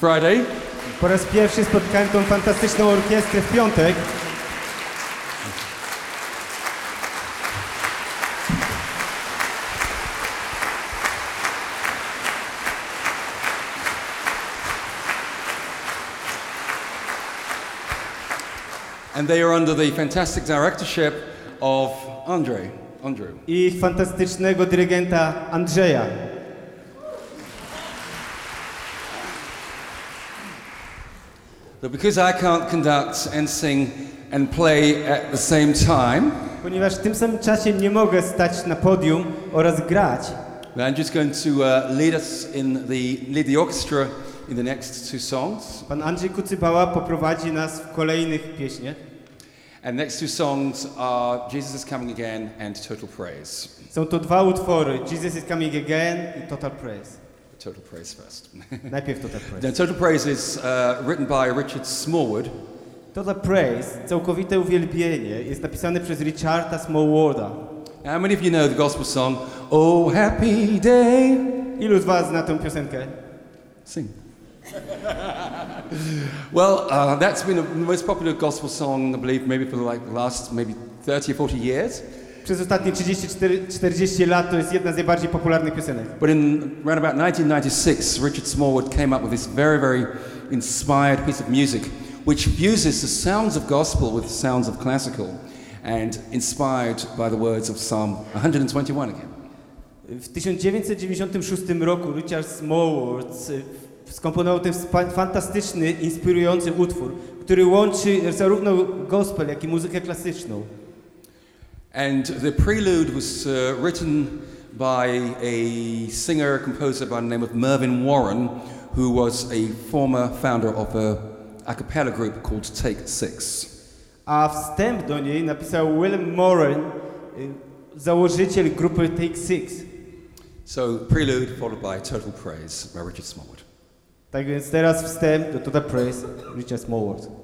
Friday. Po raz pierwszy spotkałem tą fantastyczną orkiestrę w piątek. And they are under the fantastic directorship of Andre. Andrew. i fantastycznego dyrygenta Andrzeja. But because I can't conduct and sing and play at the same time, Ponieważ w tym samym czasie nie mogę stać na podium oraz grać, Andrew's going to uh, lead us in the lead the orchestra in the next two songs. pan Andrzej Kucybała poprowadzi nas w kolejnych pieśniach. And next two songs are Jesus is Coming Again and Total Praise. Są to dwa utwory, Jesus is Coming Again i Total Praise. Total Praise first. Najpierw Total now, Praise. Total Praise is uh, written by Richard Smallwood, Total Praise, całkowite uwielbienie, jest napisane przez Richarda Smallwarda. How many of you know the gospel song, Oh Happy Day? Ilu z was zna tę piosenkę? Sing. well, uh, that's been the most popular gospel song, I believe, maybe for like the last maybe 30 or 40 years. Przez ostatnie 34-40 lat to jest jedna z najbardziej popularnych piosenek. But in around about 1996, Richard Smallwood came up with this very, very inspired piece of music, which fuses the sounds of gospel with the sounds of classical, and inspired by the words of Psalm 121 again. W 1996 roku Richard Smallwood y, skomponował ten fantastyczny, inspirujący utwór, który łączy zarówno gospel, jak i muzykę klasyczną. And the prelude was uh, written by a singer composer by the name of Mervyn Warren, who was a former founder of a a cappella group called Take Six. A wstęp do niej napisał Willem Moran, założyciel grupy Take Six. So, prelude followed by Total Praise by Richard Smallwood. Tak więc teraz wstęp do Total Praise Richard Smallwood.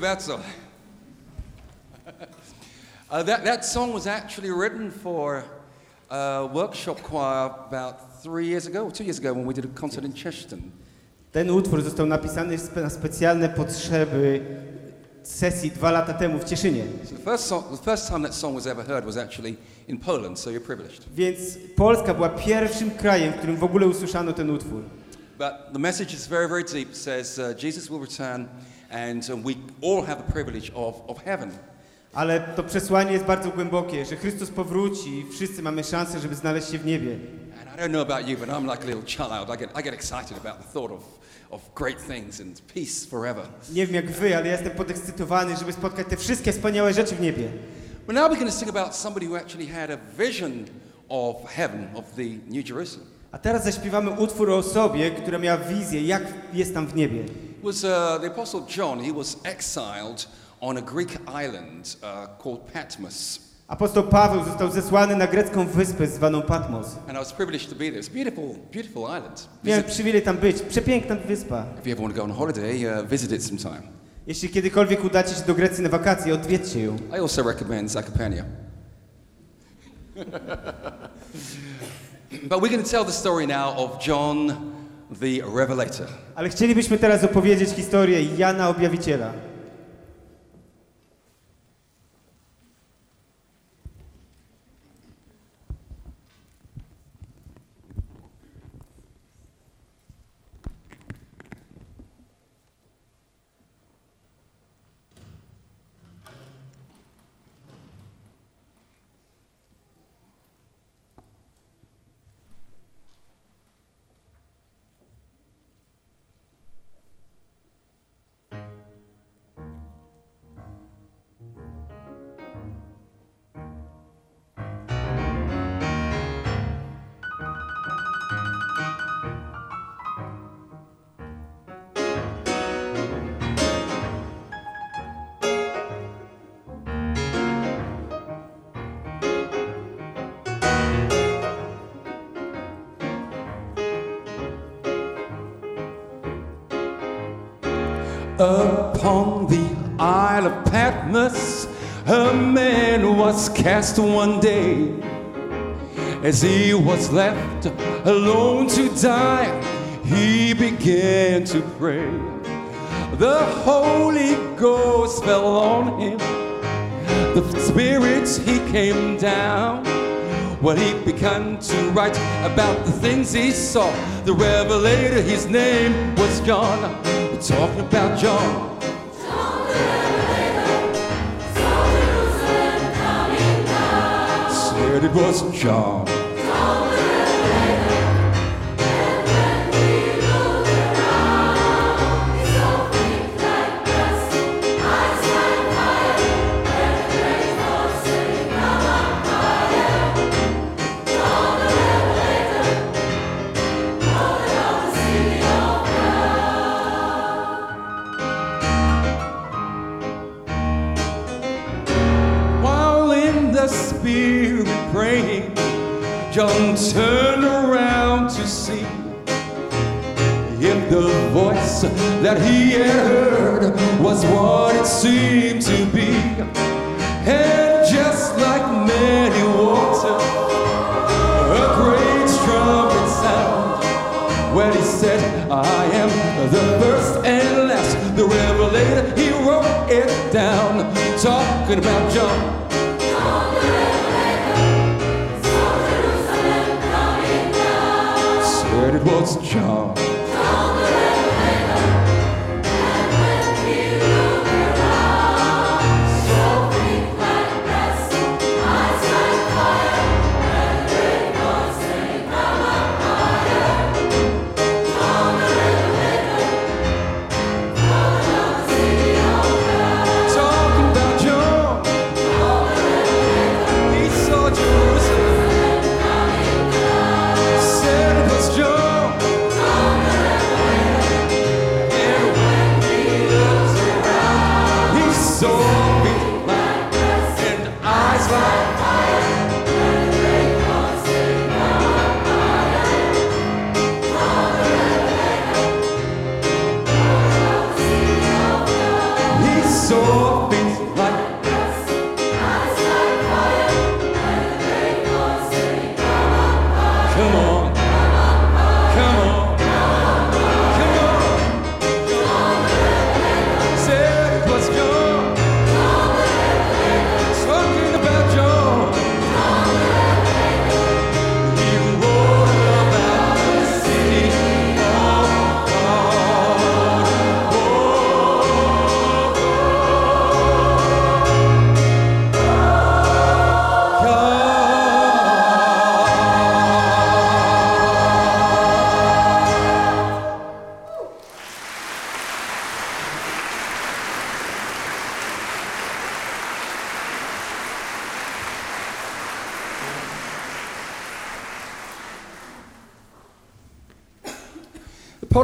Dziękuję bardzo. uh, that, that song was actually written for a workshop choir about three years ago two years ago when we did a concert in Cheshton. Ten utwór został napisany na specjalne potrzeby sesji dwa lata temu w Cieszynie. Więc Polska była pierwszym krajem, w którym w ogóle usłyszano ten utwór. But the message is very, very deep. It says uh, Jesus will return, and uh, we all have the privilege of, of heaven. Ale to przesłanie jest bardzo głębokie, że Chrystus powróci i wszyscy mamy szansę, żeby znaleźć się w niebie. And I don't know about you, but I'm like a little child. I get, I get excited about the thought of, of great things and peace forever. Nie wiem jak wy, ale ja jestem podekscytowany, żeby spotkać te wszystkie wspaniałe rzeczy w niebie. But now we're going to sing about somebody who actually had a vision of heaven, of the New Jerusalem. A teraz zaśpiewamy utwór o osobie, która miała wizję, jak jest tam w niebie. Was uh, the Apostle John. He was exiled on a Greek island uh, called Patmos. Apostoł Paweł został zesłany na grecką wyspę zwaną Patmos. And I was privileged to be there. It's a beautiful, beautiful island. Miałem przywilej tam być. Przepiękna wyspa. if you ever want to go on holiday, uh, visit it sometime. Jeśli kiedykolwiek udacie się do Grecji na wakacje, odwiedźcie ją. I also recommend Zakopania. but we're going to tell the story now of John the Revelator. Ale chcielibyśmy teraz opowiedzieć historię Jana Objawiciela. Cast one day. As he was left alone to die, he began to pray. The Holy Ghost fell on him. The spirits he came down. Well, he began to write about the things he saw. The revelator, his name was John. We're talking about John. It was John. While voice that he had heard was what it seemed to be. And just like many water, a great trumpet sound. When he said, I am the first and last, the revelator, he wrote it down, talking about John. It was John.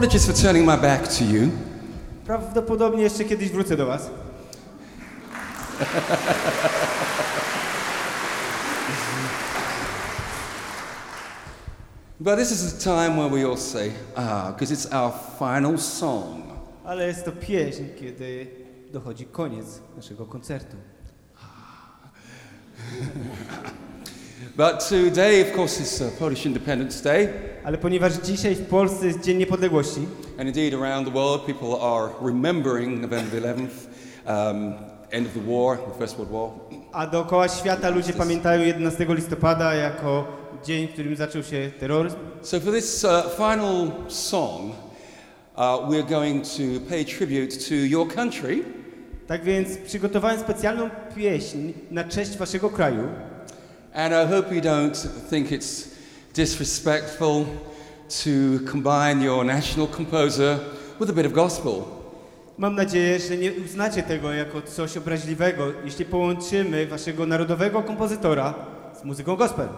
Apologies for turning my back to you. Prawdopodobnie jeszcze kiedyś wrócę do Was. But this is a time where we all say, ah, because it's our final song. Ale jest to pieśń, kiedy dochodzi koniec naszego koncertu. But today, of course, is uh, Polish Independence Day. Ale ponieważ dzisiaj w Polsce jest Dzień Niepodległości, And indeed, around the world, people are remembering November the 11th, um, end of the war, the First World War. a dookoła świata ludzie pamiętają 11 listopada jako dzień, w którym zaczął się terroryzm. So, for this uh, final song, uh, we're going to pay tribute to your country. Tak więc przygotowałem specjalną pieśń na cześć waszego kraju. And I hope you don't think it's disrespectful to combine your national composer with a bit of gospel. Mam nadzieję, że nie uznacie tego jako coś obraźliwego, jeśli połączymy waszego narodowego kompozytora z muzyką gospel.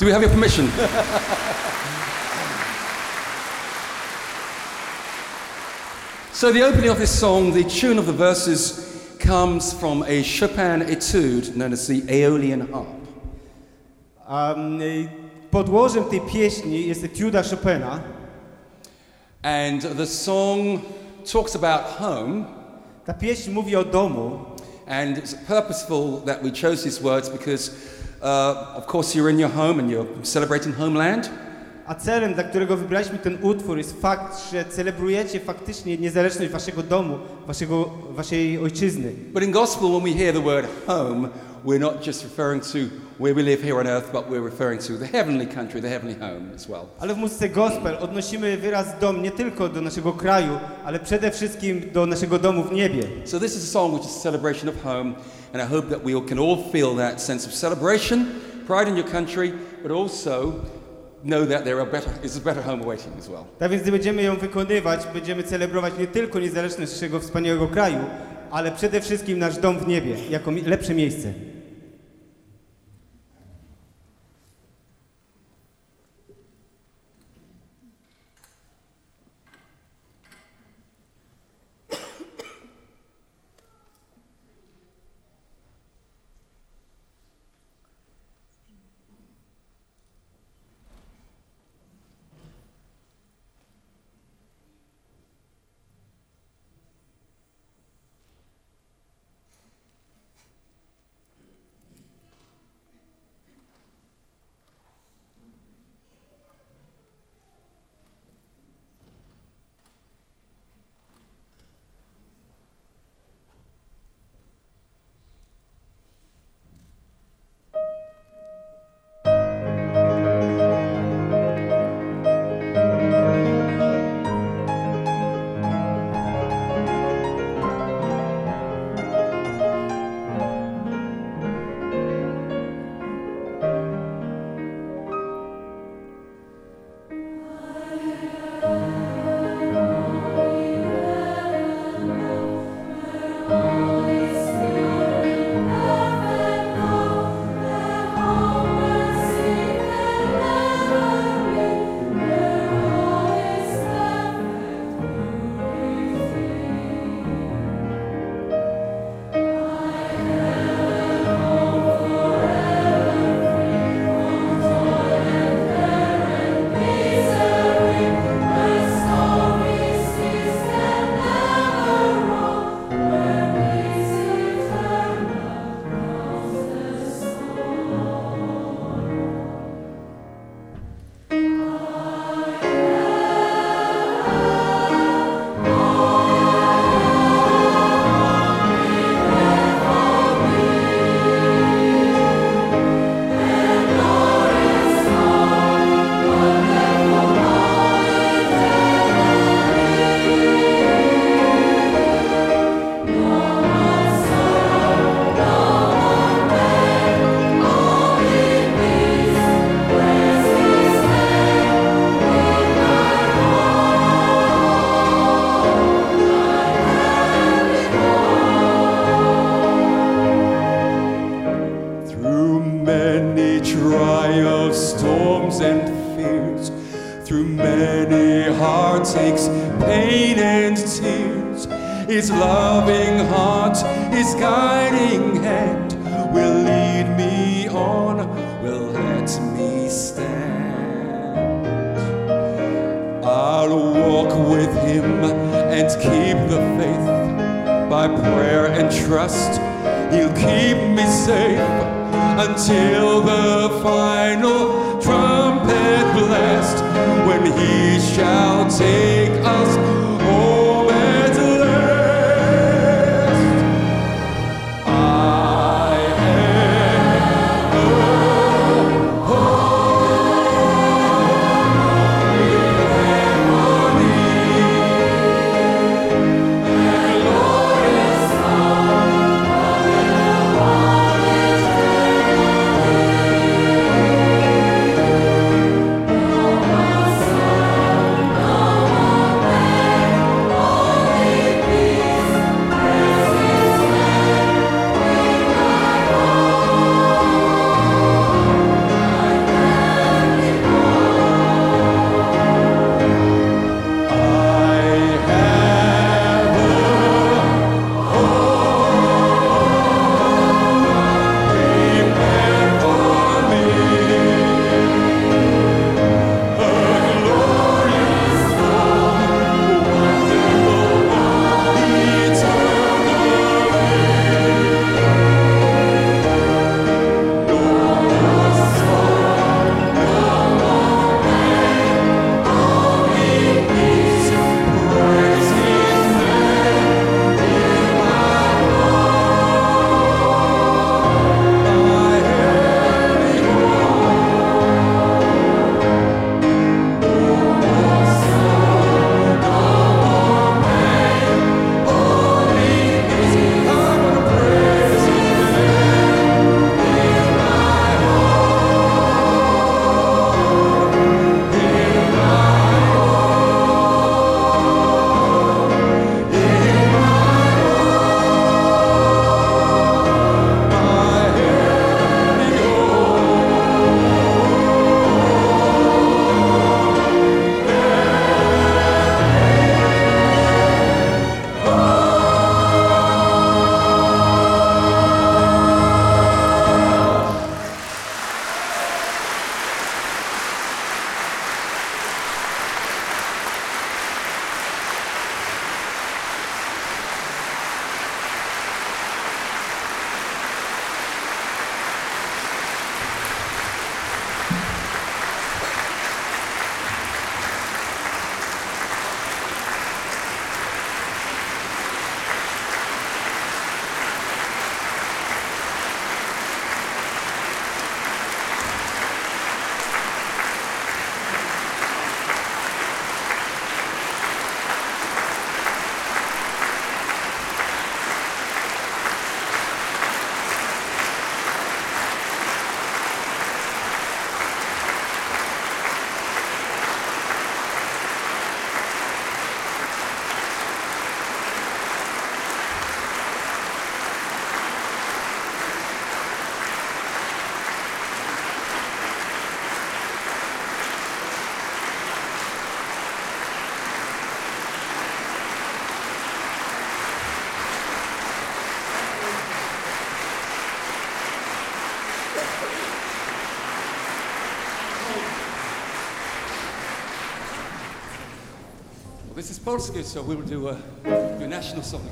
Do we have your permission? so, the opening of this song, the tune of the verses comes from a Chopin etude known as the Aeolian harp. Y, podłożem tej pieśni jest etiuda Chopina, And the song talks about home, Ta pieśń mówi o domu, and it's purposeful that we chose these words because, uh, of course, you're in your home and you're celebrating homeland. a celem, dla którego wybraliśmy ten utwór jest fakt, że celebrujecie faktycznie niezależność waszego domu, waszego, waszej ojczyzny. But in gospel, when we hear the word home, we're not just referring to where we live here on earth, but we're referring to the heavenly country, the heavenly home as well. Ale w muzyce gospel odnosimy wyraz dom nie tylko do naszego kraju, ale przede wszystkim do naszego domu w niebie. So this is a song which is a celebration of home, and I hope that we all can all feel that sense of celebration, pride in your country, but also know that there are better, is a better home awaiting as well. Tak więc gdy będziemy ją wykonywać, będziemy celebrować nie tylko niezależność naszego wspaniałego kraju, ale przede wszystkim nasz dom w niebie, jako lepsze miejsce. the final trumpet blast when he shall take. First so we will do do a national song.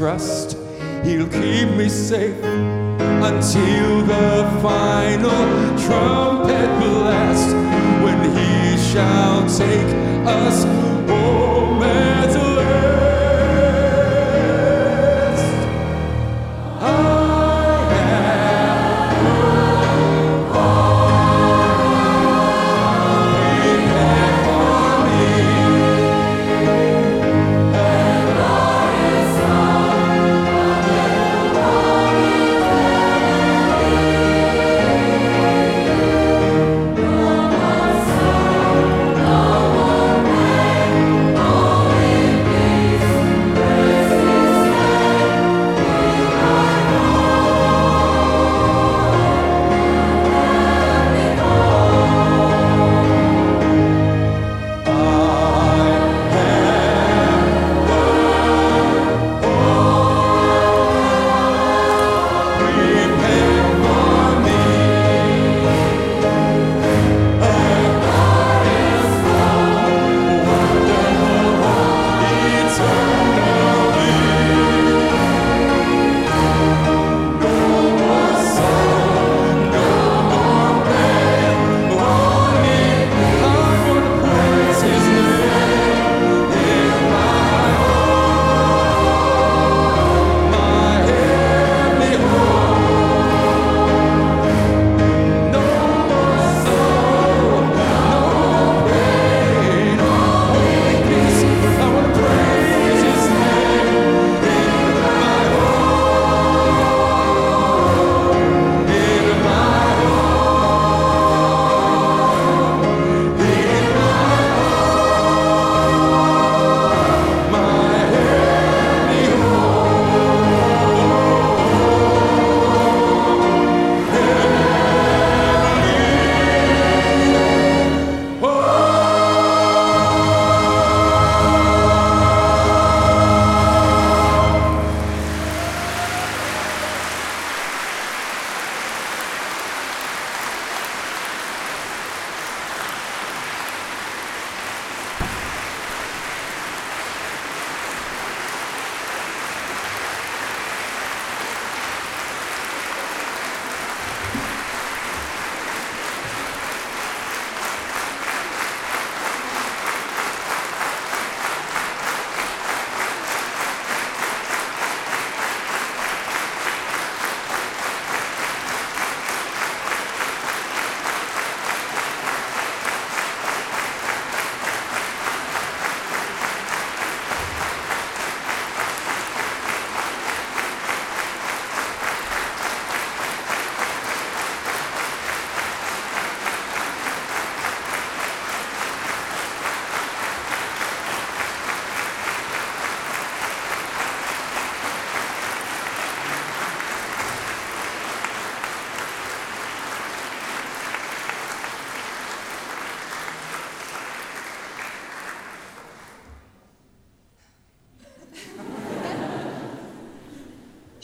Trust.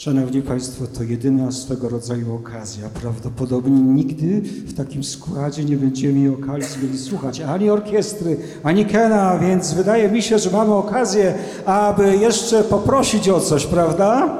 Szanowni Państwo, to jedyna swego rodzaju okazja. Prawdopodobnie nigdy w takim składzie nie będziemy mieli okazji słuchać ani orkiestry, ani Kena, więc wydaje mi się, że mamy okazję, aby jeszcze poprosić o coś, prawda?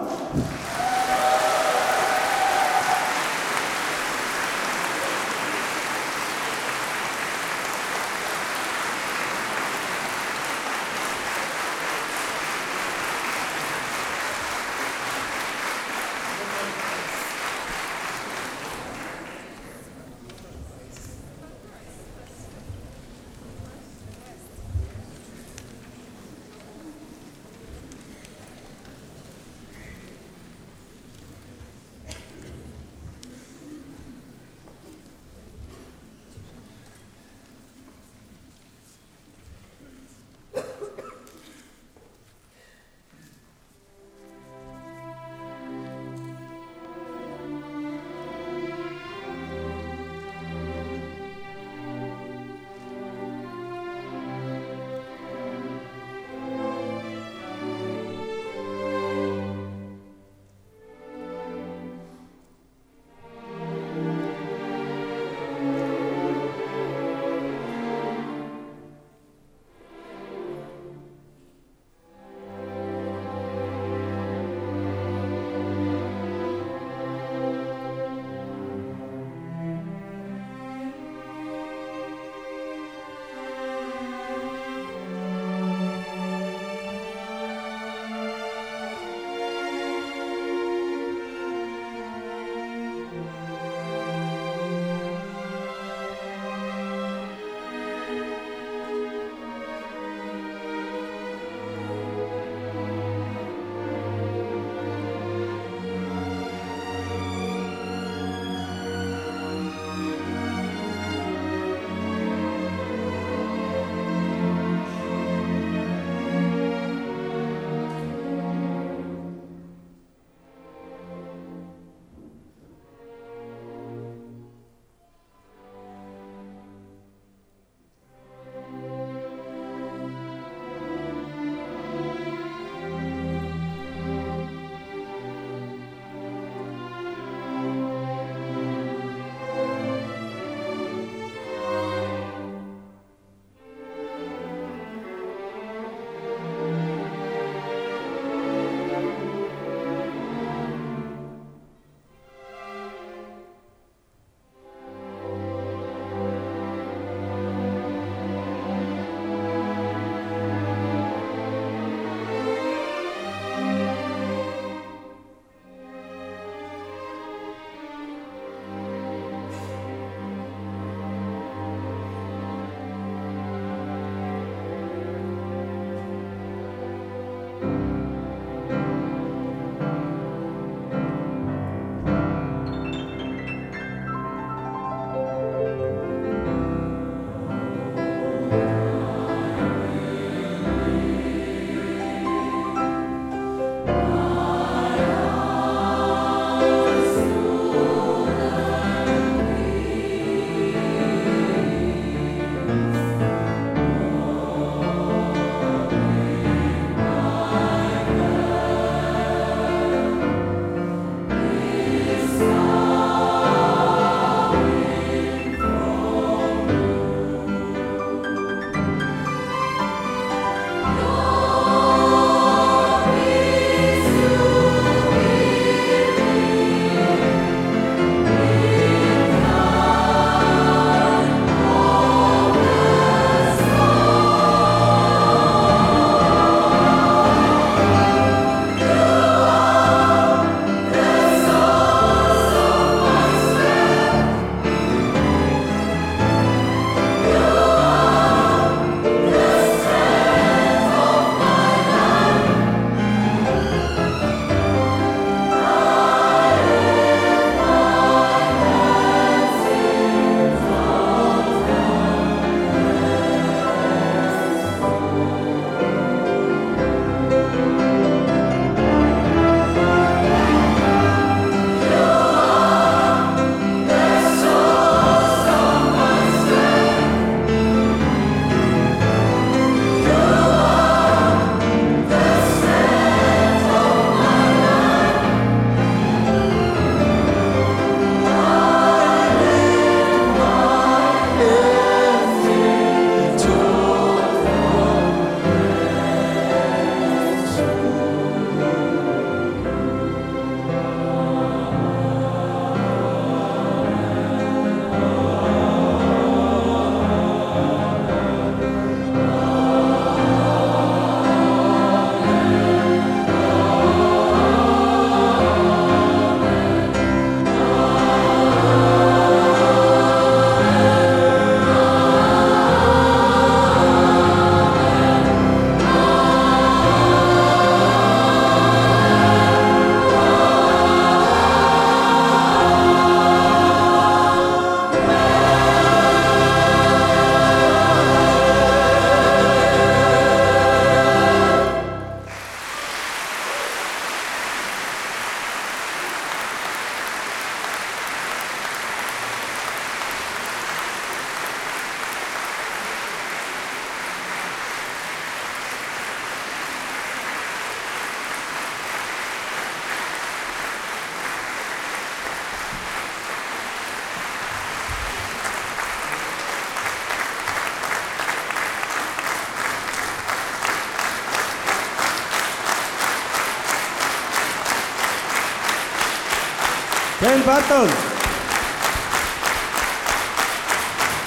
Ben Barton!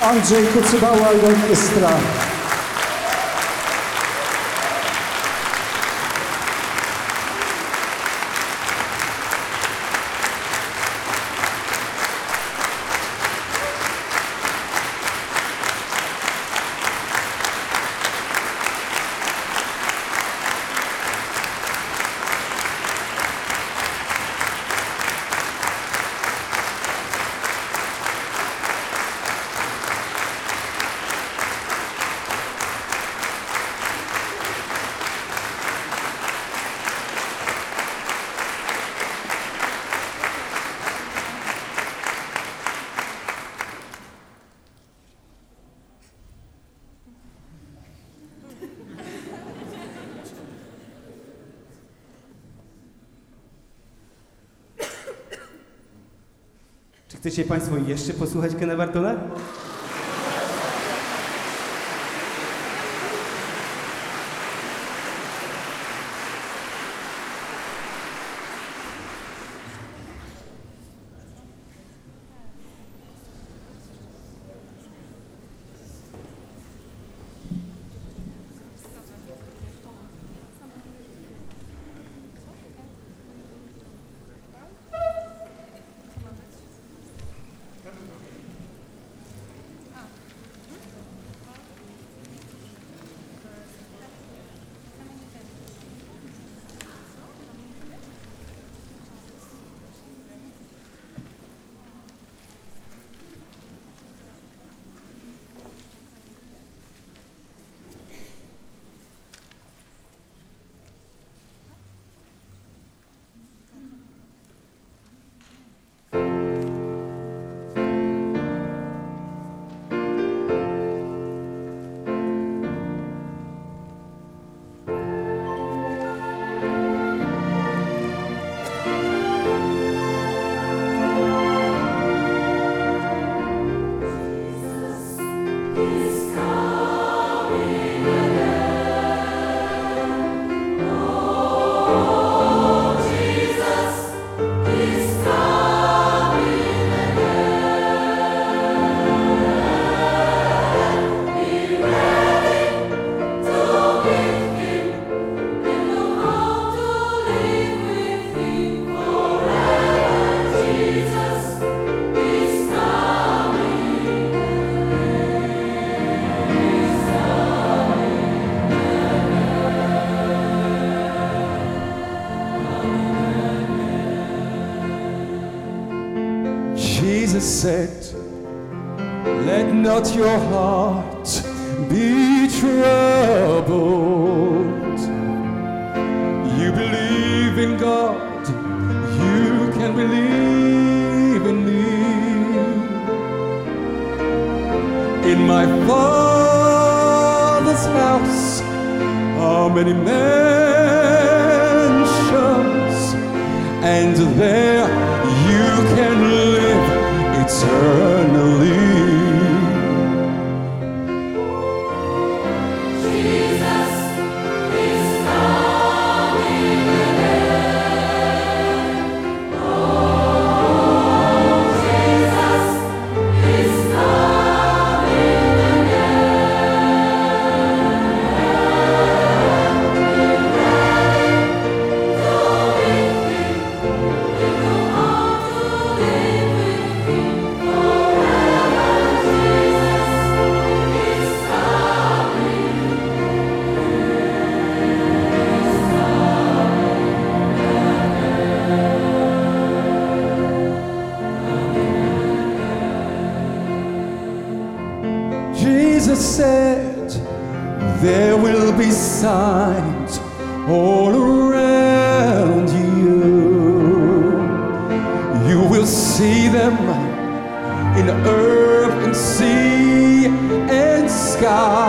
Andrzej Kucybała i orkiestra. Chcecie Państwo jeszcze posłuchać Kena Bartona? Said, Let not your heart There will be signs all around you. You will see them in earth and sea and sky.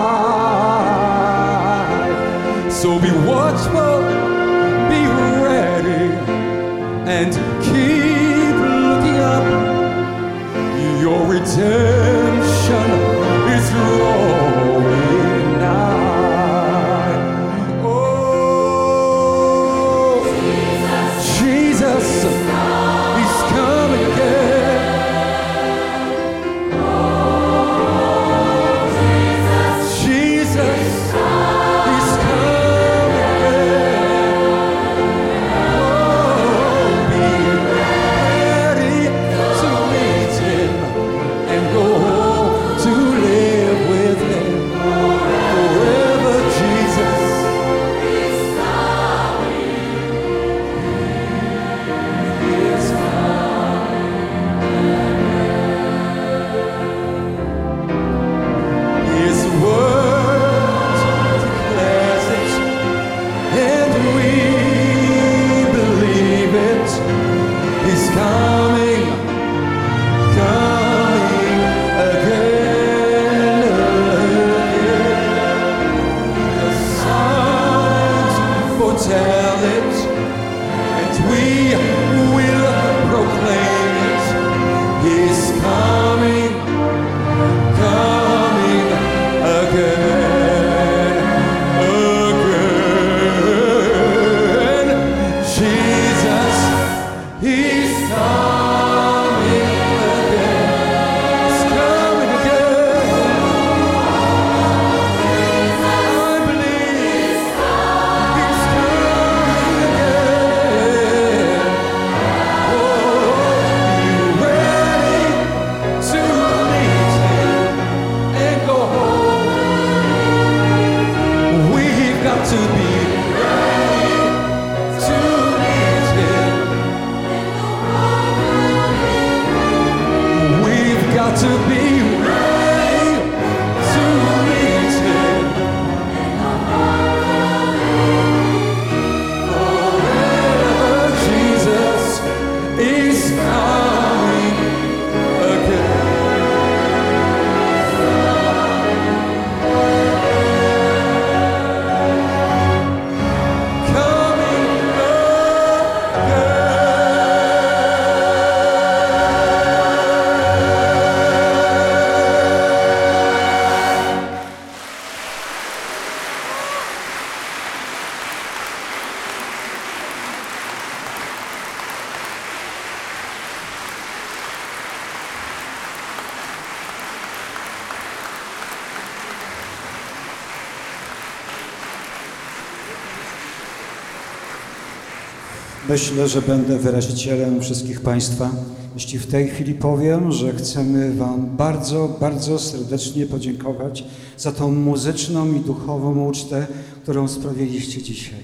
Myślę, że będę wyrazicielem wszystkich Państwa, jeśli w tej chwili powiem, że chcemy Wam bardzo, bardzo serdecznie podziękować za tą muzyczną i duchową ucztę, którą sprawiliście dzisiaj.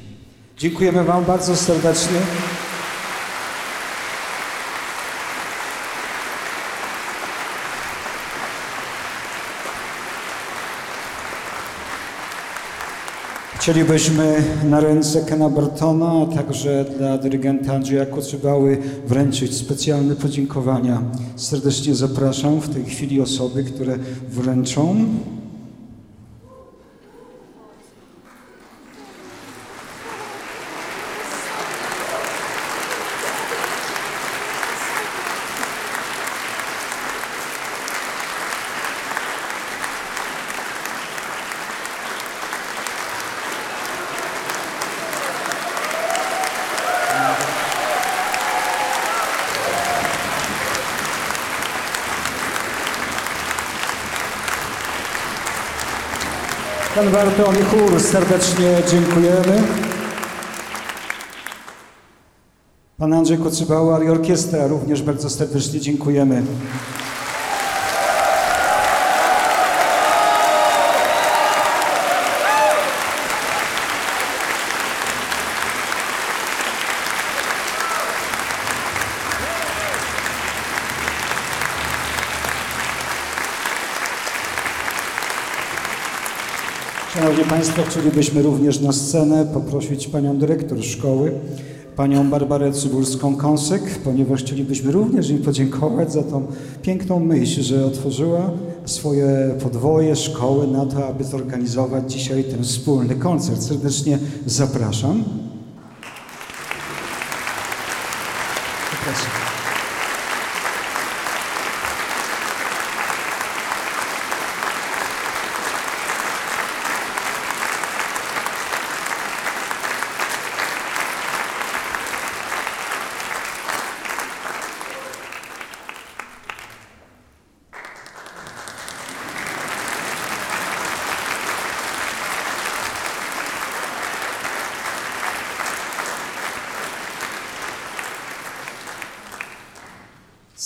Dziękujemy Wam bardzo serdecznie. Chcielibyśmy na ręce Kena Bartona, a także dla dyrygenta Andrzeja Kocybały wręczyć specjalne podziękowania. Serdecznie zapraszam w tej chwili osoby, które wręczą. Pan Barton i chór, serdecznie dziękujemy. Pan Andrzej Kocybała i orkiestra również bardzo serdecznie dziękujemy. Szanowni Państwo, chcielibyśmy również na scenę poprosić Panią Dyrektor Szkoły, Panią Barbarę Cybulską-Kąsek, ponieważ chcielibyśmy również jej podziękować za tą piękną myśl, że otworzyła swoje podwoje szkoły na to, aby zorganizować dzisiaj ten wspólny koncert. Serdecznie zapraszam. Proszę.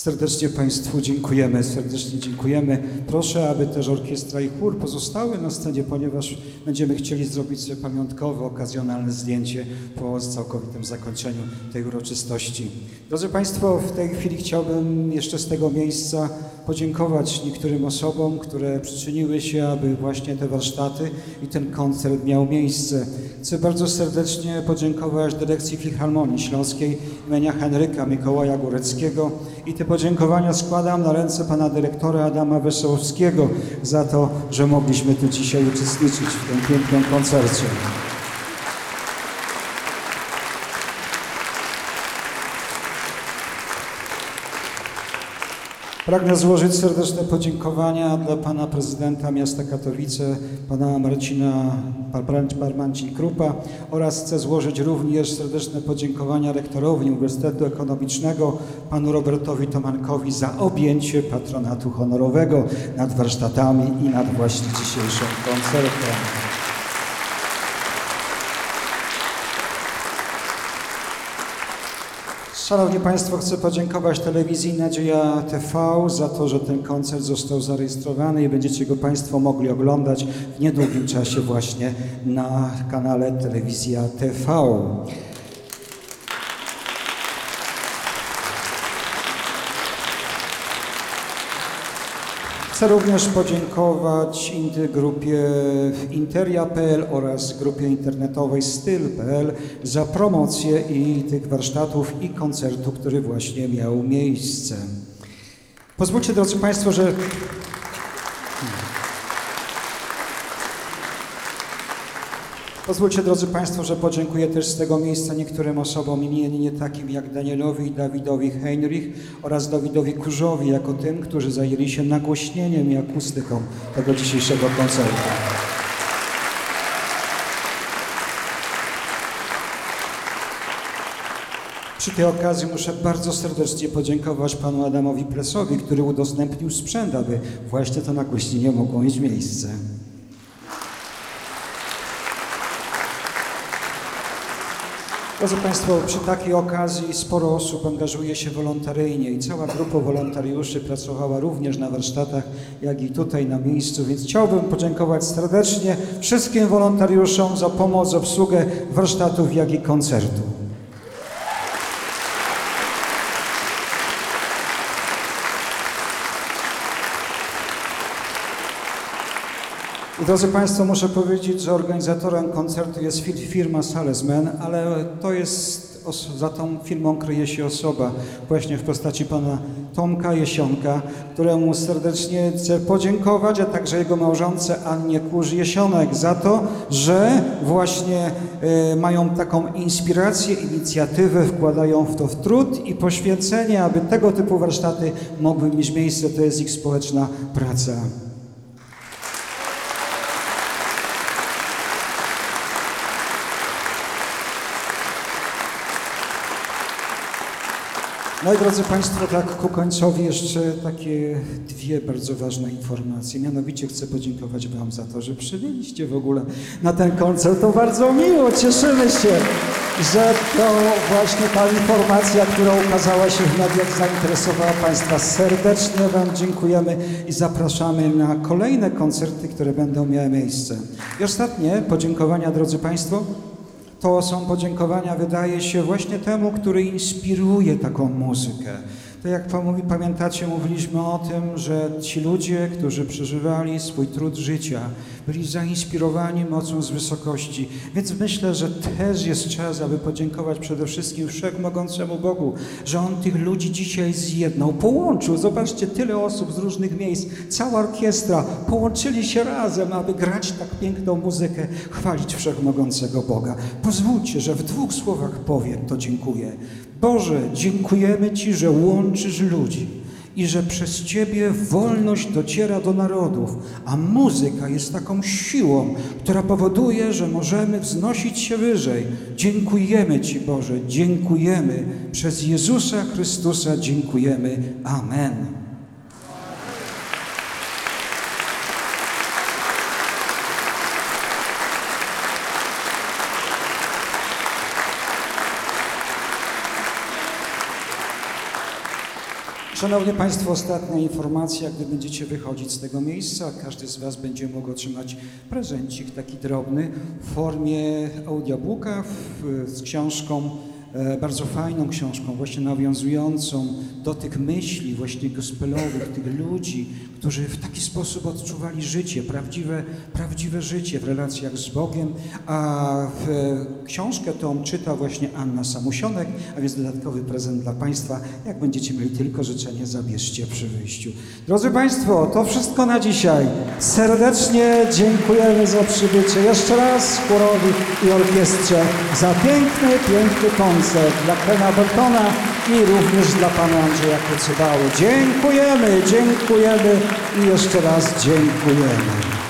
Serdecznie Państwu dziękujemy, serdecznie dziękujemy. Proszę, aby też orkiestra i chór pozostały na scenie, ponieważ będziemy chcieli zrobić sobie pamiątkowe, okazjonalne zdjęcie po całkowitym zakończeniu tej uroczystości. Drodzy Państwo, w tej chwili chciałbym jeszcze z tego miejsca podziękować niektórym osobom, które przyczyniły się, aby właśnie te warsztaty i ten koncert miał miejsce. Chcę bardzo serdecznie podziękować dyrekcji Filharmonii Śląskiej imienia Henryka Mikołaja Góreckiego i te podziękowania składam na ręce pana dyrektora Adama Wesołowskiego za to, że mogliśmy tu dzisiaj uczestniczyć w tym pięknym koncercie. Pragnę złożyć serdeczne podziękowania dla pana prezydenta miasta Katowice, pana Marcina Barmancin-Krupa oraz chcę złożyć również serdeczne podziękowania rektorowi Uniwersytetu Ekonomicznego, panu Robertowi Tomankowi za objęcie patronatu honorowego nad warsztatami i nad właśnie dzisiejszym koncertem. Szanowni Państwo, chcę podziękować telewizji Nadzieja TV za to, że ten koncert został zarejestrowany i będziecie go Państwo mogli oglądać w niedługim czasie właśnie na kanale Telewizja TV. Chcę również podziękować grupie Interia.pl oraz grupie internetowej Styl.pl za promocję i tych warsztatów i koncertu, który właśnie miał miejsce. Pozwólcie, drodzy Państwo, że Pozwólcie, drodzy Państwo, że podziękuję też z tego miejsca niektórym osobom imiennie takim jak Danielowi Dawidowi Heinrich oraz Dawidowi Kurzowi, jako tym, którzy zajęli się nagłośnieniem i akustyką tego dzisiejszego koncertu. Przy tej okazji muszę bardzo serdecznie podziękować panu Adamowi Presowi, który udostępnił sprzęt, aby właśnie to nagłośnienie mogło mieć miejsce. Drodzy Państwo, przy takiej okazji sporo osób angażuje się wolontaryjnie i cała grupa wolontariuszy pracowała również na warsztatach, jak i tutaj na miejscu, więc chciałbym podziękować serdecznie wszystkim wolontariuszom za pomoc, obsługę warsztatów, jak i koncertu. Drodzy Państwo, muszę powiedzieć, że organizatorem koncertu jest fir- firma Salesman, ale to jest, za tą firmą kryje się osoba właśnie w postaci pana Tomka Jesionka, któremu serdecznie chcę podziękować, a także jego małżonce Annie Kurz-Jesionek za to, że właśnie e, mają taką inspirację, inicjatywę, wkładają w to w trud i poświęcenie, aby tego typu warsztaty mogły mieć miejsce. To jest ich społeczna praca. No i drodzy Państwo, tak ku końcowi jeszcze takie dwie bardzo ważne informacje. Mianowicie chcę podziękować Wam za to, że przybyliście w ogóle na ten koncert. To bardzo miło, cieszymy się, że to właśnie ta informacja, która ukazała się w mediach, zainteresowała Państwa. Serdecznie Wam dziękujemy i zapraszamy na kolejne koncerty, które będą miały miejsce. I ostatnie podziękowania, drodzy Państwo. To są podziękowania, wydaje się, właśnie temu, który inspiruje taką muzykę. To jak pamiętacie, mówiliśmy o tym, że ci ludzie, którzy przeżywali swój trud życia, byli zainspirowani mocą z wysokości. Więc myślę, że też jest czas, aby podziękować przede wszystkim Wszechmogącemu Bogu, że On tych ludzi dzisiaj zjednał, połączył. Zobaczcie, tyle osób z różnych miejsc, cała orkiestra połączyli się razem, aby grać tak piękną muzykę, chwalić Wszechmogącego Boga. Pozwólcie, że w dwóch słowach powiem to dziękuję. Boże, dziękujemy Ci, że łączysz ludzi i że przez Ciebie wolność dociera do narodów, a muzyka jest taką siłą, która powoduje, że możemy wznosić się wyżej. Dziękujemy Ci, Boże, dziękujemy. Przez Jezusa Chrystusa dziękujemy. Amen. Szanowni Państwo, ostatnia informacja, gdy będziecie wychodzić z tego miejsca, każdy z Was będzie mógł otrzymać prezencik taki drobny w formie audiobooka w, z książką, bardzo fajną książką, właśnie nawiązującą do tych myśli właśnie gospelowych, tych ludzi, którzy w taki sposób odczuwali życie, prawdziwe, prawdziwe życie w relacjach z Bogiem, a w, e, książkę tą czyta właśnie Anna Samusionek, a więc dodatkowy prezent dla Państwa. Jak będziecie mieli tylko życzenie, zabierzcie przy wyjściu. Drodzy Państwo, to wszystko na dzisiaj. Serdecznie dziękujemy za przybycie. Jeszcze raz chórowi i orkiestrze za piękny, piękny koncert dla Kena Bertona i również dla Pana Andrzeja Kocybały. Dziękujemy, dziękujemy i jeszcze raz dziękujemy.